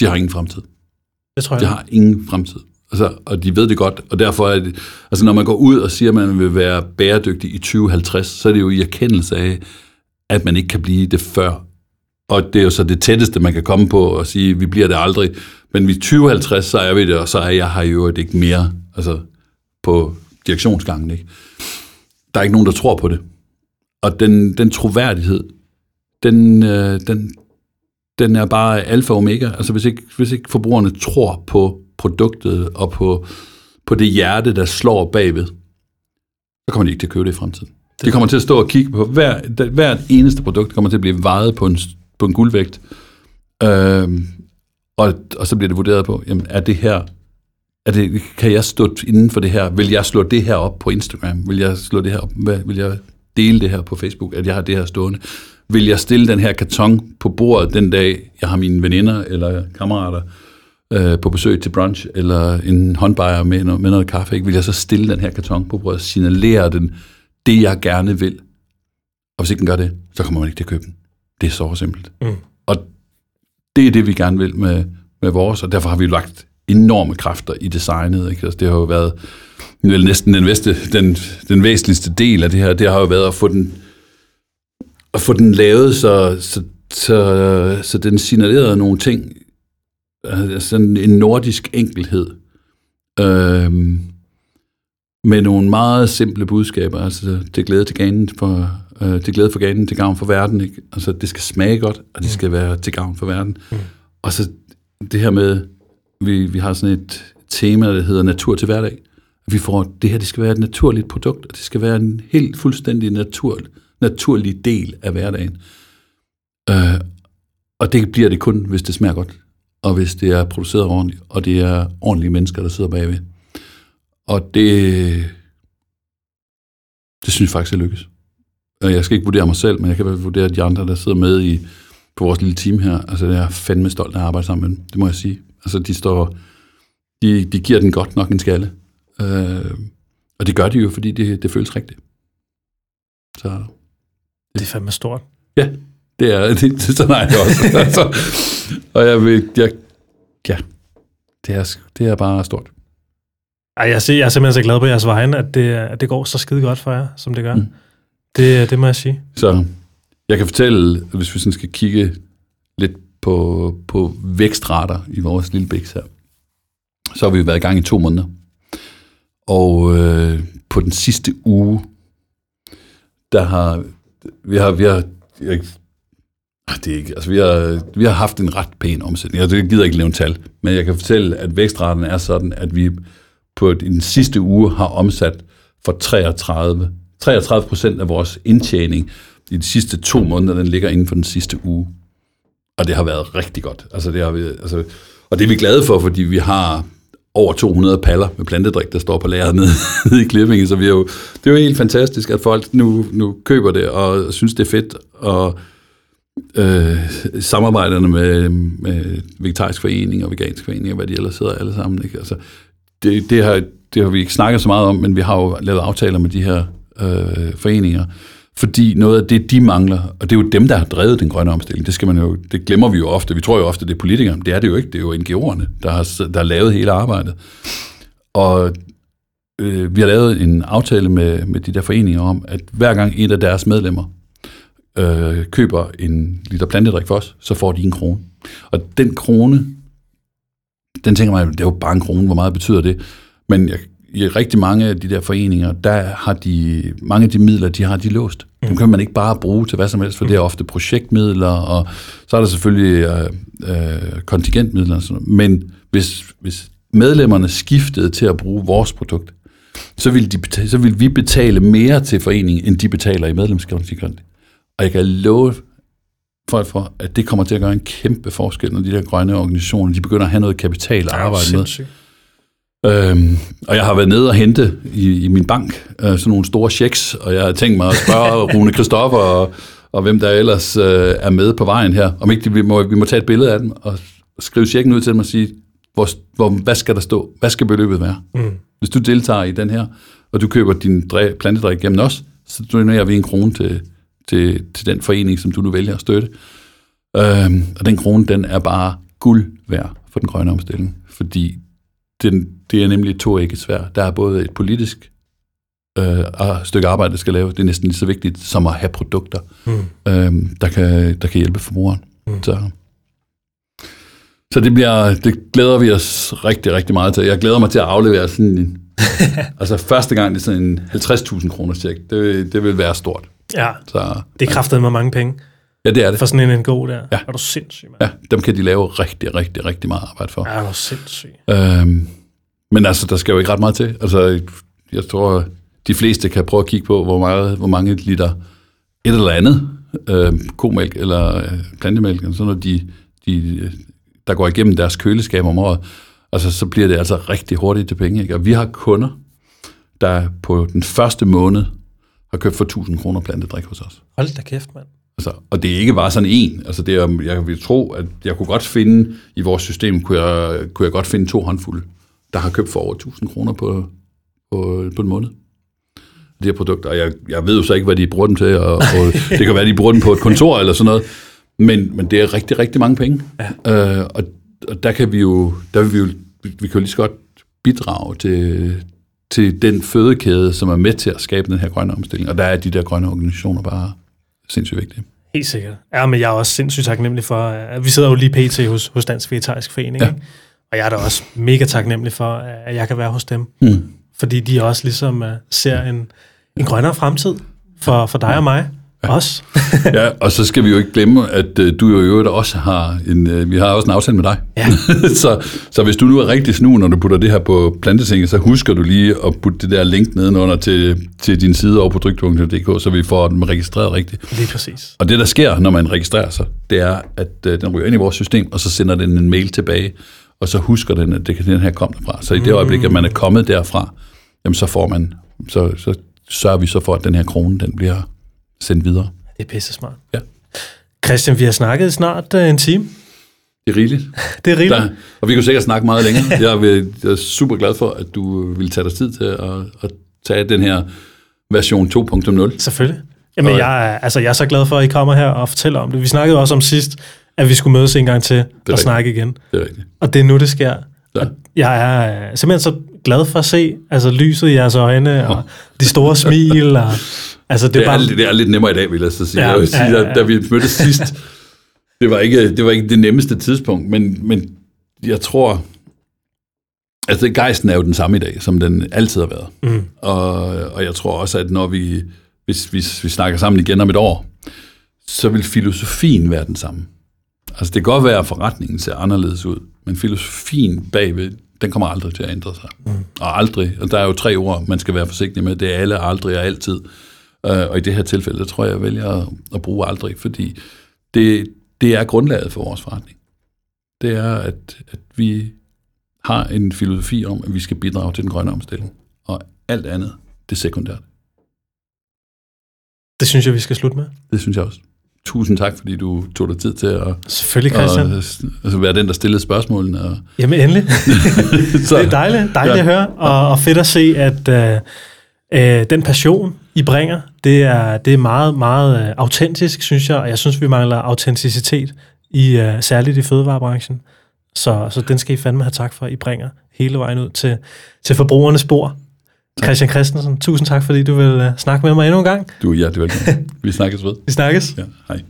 de har ingen fremtid. Det tror jeg. De har ingen fremtid. Altså, og de ved det godt, og derfor er det, altså når man går ud og siger, at man vil være bæredygtig i 2050, så er det jo i erkendelse af, at man ikke kan blive det før. Og det er jo så det tætteste, man kan komme på at sige, at vi bliver det aldrig. Men i 2050, så er vi det, og så er jeg her jo ikke mere altså på direktionsgangen. Ikke? Der er ikke nogen, der tror på det. Og den, den troværdighed, den, øh, den, den er bare alfa og omega. Altså hvis ikke, hvis ikke forbrugerne tror på produktet og på, på det hjerte, der slår bagved, så kommer de ikke til at købe det i fremtiden. De kommer til at stå og kigge på hver, hvert eneste produkt, kommer til at blive vejet på en, på en guldvægt. Øhm, og, og så bliver det vurderet på, jamen er det her, er det, kan jeg stå inden for det her? Vil jeg slå det her op på Instagram? Vil jeg slå det her op? Vil jeg dele det her på Facebook, at jeg har det her stående? Vil jeg stille den her karton på bordet den dag, jeg har mine veninder eller kammerater øh, på besøg til brunch, eller en håndbajer med, noget- med noget kaffe, ikke? vil jeg så stille den her karton på bordet og signalere den det, jeg gerne vil. Og hvis ikke den gør det, så kommer man ikke til at købe den. Det er så simpelt. Mm. Og det er det, vi gerne vil med, med vores, og derfor har vi lagt enorme kræfter i designet. Ikke? Altså, det har jo været vel næsten den, bedste, den, den væsentligste del af det her, det har jo været at få den, at få den lavet, så, så, så, så den signalerede nogle ting, altså sådan en nordisk enkelhed, øhm, med nogle meget simple budskaber, altså det glæde til ganen for, øh, det glæde for ganen til gavn for verden, ikke? altså det skal smage godt, og det skal være til gavn for verden. Mm. Og så det her med, vi, vi har sådan et tema, der hedder natur til hverdag. Vi får, det her det skal være et naturligt produkt, og det skal være en helt fuldstændig natur, naturlig del af hverdagen. Øh, og det bliver det kun, hvis det smager godt, og hvis det er produceret ordentligt, og det er ordentlige mennesker, der sidder bagved. Og det, det synes jeg faktisk er lykkes. Jeg skal ikke vurdere mig selv, men jeg kan vurdere de andre, der sidder med i, på vores lille team her. Altså, jeg er fandme stolt af at arbejde sammen med dem. Det må jeg sige. Altså, de står... De, de giver den godt nok en skalle. Øh, og det gør de jo, fordi det, det føles rigtigt. Så det er fandme stort. ja, det er det, det sådan er det også. altså, og jeg vil... Jeg, ja, det er, det er bare stort. Ej, jeg, jeg er simpelthen så glad på jeres vegne, at det, at det går så skide godt for jer, som det gør. Mm. Det, det må jeg sige. Så jeg kan fortælle, hvis vi sådan skal kigge på, på vækstrater i vores lille bæks her. Så har vi været i gang i to måneder. Og øh, på den sidste uge, der har vi har, vi har jeg, ah, det er ikke, altså vi har, vi har haft en ret pæn omsætning. Jeg gider ikke lave tal, men jeg kan fortælle, at vækstraten er sådan, at vi på den sidste uge har omsat for 33, 33 procent af vores indtjening i de sidste to måneder, den ligger inden for den sidste uge. Og det har været rigtig godt. Altså det har vi, altså, og det er vi glade for, fordi vi har over 200 paller med plantedrik, der står på lageret nede, nede i Klippingen, så vi er jo, det er jo helt fantastisk, at folk nu, nu køber det og synes, det er fedt, og øh, samarbejderne med, med vegetarisk forening og vegansk forening, og hvad de ellers hedder alle sammen. Ikke? Altså, det, det, har, det har vi ikke snakket så meget om, men vi har jo lavet aftaler med de her øh, foreninger, fordi noget af det, de mangler, og det er jo dem, der har drevet den grønne omstilling, det, skal man jo, det glemmer vi jo ofte. Vi tror jo ofte, det er politikerne. Det er det jo ikke. Det er jo NGO'erne, der har, der har lavet hele arbejdet. Og øh, vi har lavet en aftale med, med de der foreninger om, at hver gang et af deres medlemmer øh, køber en liter plantedrik for os, så får de en krone. Og den krone, den tænker man, det er jo bare en krone, hvor meget betyder det? Men jeg, i rigtig mange af de der foreninger, der har de, mange af de midler, de har de låst. Dem mm. kan man ikke bare bruge til hvad som helst, for det er ofte projektmidler, og så er der selvfølgelig øh, øh, kontingentmidler og sådan noget. Men hvis, hvis medlemmerne skiftede til at bruge vores produkt, så vil, de betale, så vil vi betale mere til foreningen, end de betaler i medlemskontingent. Og jeg kan love folk for, at det kommer til at gøre en kæmpe forskel, når de der grønne organisationer, de begynder at have noget kapital at arbejde med. Øhm, og jeg har været nede og hente i, i min bank øh, sådan nogle store checks, og jeg har tænkt mig at spørge Rune Kristoffer og, og hvem der ellers øh, er med på vejen her, om ikke de, vi, må, vi må tage et billede af dem og skrive checken ud til dem og sige, hvor, hvor, hvad skal der stå? Hvad skal beløbet være? Mm. Hvis du deltager i den her, og du køber din plantedrik gennem os, så donerer vi en krone til, til, til den forening, som du nu vælger at støtte. Øhm, og den krone, den er bare guld værd for den grønne omstilling, fordi den, det er nemlig to ikke svært. Der er både et politisk øh, stykke arbejde, der skal lave. Det er næsten lige så vigtigt som at have produkter, mm. øh, der, kan, der kan hjælpe forbrugeren. Mm. Så, så det, bliver, det glæder vi os rigtig, rigtig meget til. Jeg glæder mig til at aflevere sådan en, altså første gang det er sådan en 50.000 kroner tjek. Det, det vil være stort. Ja, så, det kraftet med mange penge. Ja, det er det. For sådan en NGO der. Ja. Er du sindssyg, mand? Ja, dem kan de lave rigtig, rigtig, rigtig meget arbejde for. Ja, er du sindssyg. Øhm, men altså, der skal jo ikke ret meget til. Altså, jeg tror, de fleste kan prøve at kigge på, hvor, meget, hvor mange liter et eller andet, øh, komælk eller øh, plantemælk, eller sådan noget, de, de, der går igennem deres køleskab om året, altså, så bliver det altså rigtig hurtigt til penge. Ikke? Og vi har kunder, der på den første måned har købt for 1000 kroner plantedrik hos os. Hold da kæft, mand. Altså, og det er ikke bare sådan en. Altså, det er, jeg vil tro, at jeg kunne godt finde, i vores system, kunne jeg, kunne jeg godt finde to håndfulde, der har købt for over 1000 kroner på, på, på en måned. De her produkter. Og jeg, jeg ved jo så ikke, hvad de bruger dem til, og, og det kan være, de bruger dem på et kontor eller sådan noget. Men, men det er rigtig, rigtig mange penge. Ja. Øh, og, og der kan vi jo, der vil vi jo, vi kan jo lige så godt bidrage til, til den fødekæde, som er med til at skabe den her grønne omstilling. Og der er de der grønne organisationer bare sindssygt vigtige. Helt sikkert. Ja, men jeg er også sindssygt taknemmelig for, at vi sidder jo lige pt. hos, hos Dansk Vegetarisk Forening, ja. Og jeg er da også mega taknemmelig for, at jeg kan være hos dem. Mm. Fordi de også ligesom uh, ser en, en grønnere fremtid for, for dig og mig. Ja. Også. ja, og så skal vi jo ikke glemme, at uh, du jo i øvrigt også har en, uh, vi har også en aftale med dig. Ja. så, så hvis du nu er rigtig snu, når du putter det her på plantetinget, så husker du lige at putte det der link nedenunder til, til din side over på dryk.dk, så vi får den registreret rigtigt. Lige præcis. Og det, der sker, når man registrerer sig, det er, at uh, den ryger ind i vores system, og så sender den en mail tilbage, og så husker den, at det kan den her komme derfra. Så i det øjeblik, at man er kommet derfra, jamen så får man, så, så sørger vi så for, at den her krone, den bliver sendt videre. Det er pisse smart. Ja. Christian, vi har snakket snart uh, en time. Det er rigeligt. det er rigeligt. Der, og vi kunne sikkert snakke meget længere. Jeg, vil, jeg er super glad for, at du vil tage dig tid til at, at tage den her version 2.0. Selvfølgelig. Jamen, jeg, er, altså, jeg er så glad for, at I kommer her og fortæller om det. Vi snakkede også om sidst, at vi skulle mødes en gang til og rigtigt. snakke igen. Det er rigtigt. Og det er nu, det sker. Ja. Og jeg er simpelthen så glad for at se altså, lyset i jeres øjne, og de store smil, og Altså, det, er det, er, bare... det er lidt nemmere i dag, vil jeg så sige. Ja, jeg vil sige, ja, ja, ja. Da, da vi mødtes sidst, Det var ikke det, var ikke det nemmeste tidspunkt, men, men jeg tror, altså gejsten er jo den samme i dag, som den altid har været. Mm. Og, og jeg tror også, at når vi, hvis, hvis vi snakker sammen igen om et år, så vil filosofien være den samme. Altså det kan godt være, at forretningen ser anderledes ud, men filosofien bagved, den kommer aldrig til at ændre sig. Mm. Og aldrig, og der er jo tre ord, man skal være forsigtig med, det er alle, aldrig og altid. Uh, og i det her tilfælde, der tror jeg, jeg vælger at, at bruge aldrig, fordi det, det er grundlaget for vores forretning. Det er, at, at vi har en filosofi om, at vi skal bidrage til den grønne omstilling. Og alt andet, det er sekundært. Det synes jeg, vi skal slutte med. Det synes jeg også. Tusind tak, fordi du tog dig tid til at, Selvfølgelig, Christian. at altså være den, der stillede spørgsmålene. Og... Jamen endelig. det er dejligt, dejligt ja. at høre, og, og fedt at se, at øh, øh, den passion, I bringer, det er, det er meget, meget øh, autentisk, synes jeg, og jeg synes, vi mangler autenticitet, i, øh, særligt i fødevarebranchen. Så, så den skal I fandme have tak for, at I bringer hele vejen ud til, til forbrugernes spor. Christian Christensen, tusind tak, fordi du vil uh, snakke med mig endnu en gang. Du er hjertelig velkommen. Vi snakkes ved. Vi snakkes. Ja, hej.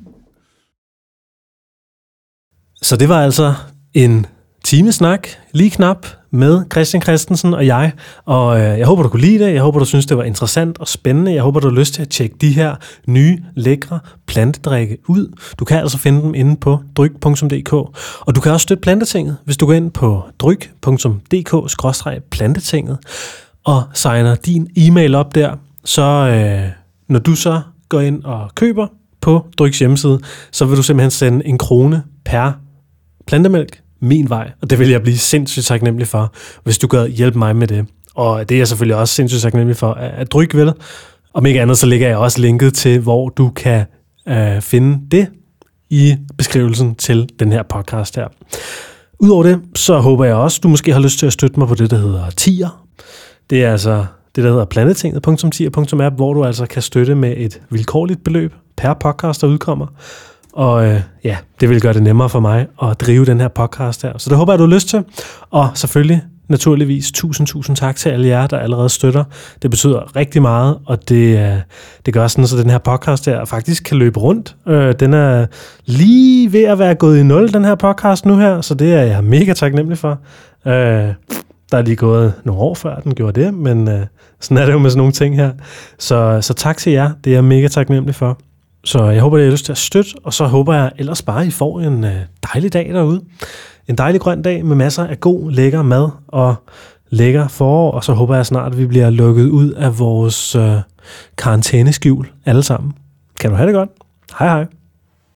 Så det var altså en timesnak, lige knap, med Christian Christensen og jeg. Og øh, jeg håber, du kunne lide det. Jeg håber, du synes, det var interessant og spændende. Jeg håber, du har lyst til at tjekke de her nye, lækre plantedrikke ud. Du kan altså finde dem inde på dryg.dk. Og du kan også støtte Plantetinget, hvis du går ind på dryg.dk-plantetinget og signer din e-mail op der. Så øh, når du så går ind og køber på Drygs hjemmeside, så vil du simpelthen sende en krone per plantemælk min vej, og det vil jeg blive sindssygt taknemmelig for, hvis du gør hjælpe mig med det. Og det er jeg selvfølgelig også sindssygt taknemmelig for, at Dryk vil. Om ikke andet, så lægger jeg også linket til, hvor du kan øh, finde det i beskrivelsen til den her podcast her. Udover det, så håber jeg også, du måske har lyst til at støtte mig på det, der hedder tier. Det er altså det, der hedder planetinget.tier.app, hvor du altså kan støtte med et vilkårligt beløb per podcast, der udkommer. Og øh, ja, det vil gøre det nemmere for mig at drive den her podcast her. Så det håber jeg, du har lyst til. Og selvfølgelig, naturligvis, tusind, tusind tak til alle jer, der allerede støtter. Det betyder rigtig meget, og det, øh, det gør sådan, så den her podcast her faktisk kan løbe rundt. Øh, den er lige ved at være gået i nul, den her podcast nu her, så det er jeg mega taknemmelig for. Øh, der er lige gået nogle år før, den gjorde det, men øh, sådan er det jo med sådan nogle ting her. Så, så tak til jer, det er jeg mega taknemmelig for. Så jeg håber, at I har lyst til at støtte, og så håber jeg ellers bare, at I får en øh, dejlig dag derude. En dejlig grøn dag med masser af god, lækker mad og lækker forår, og så håber jeg snart, at vi bliver lukket ud af vores øh, karantæneskjul alle sammen. Kan du have det godt? Hej hej.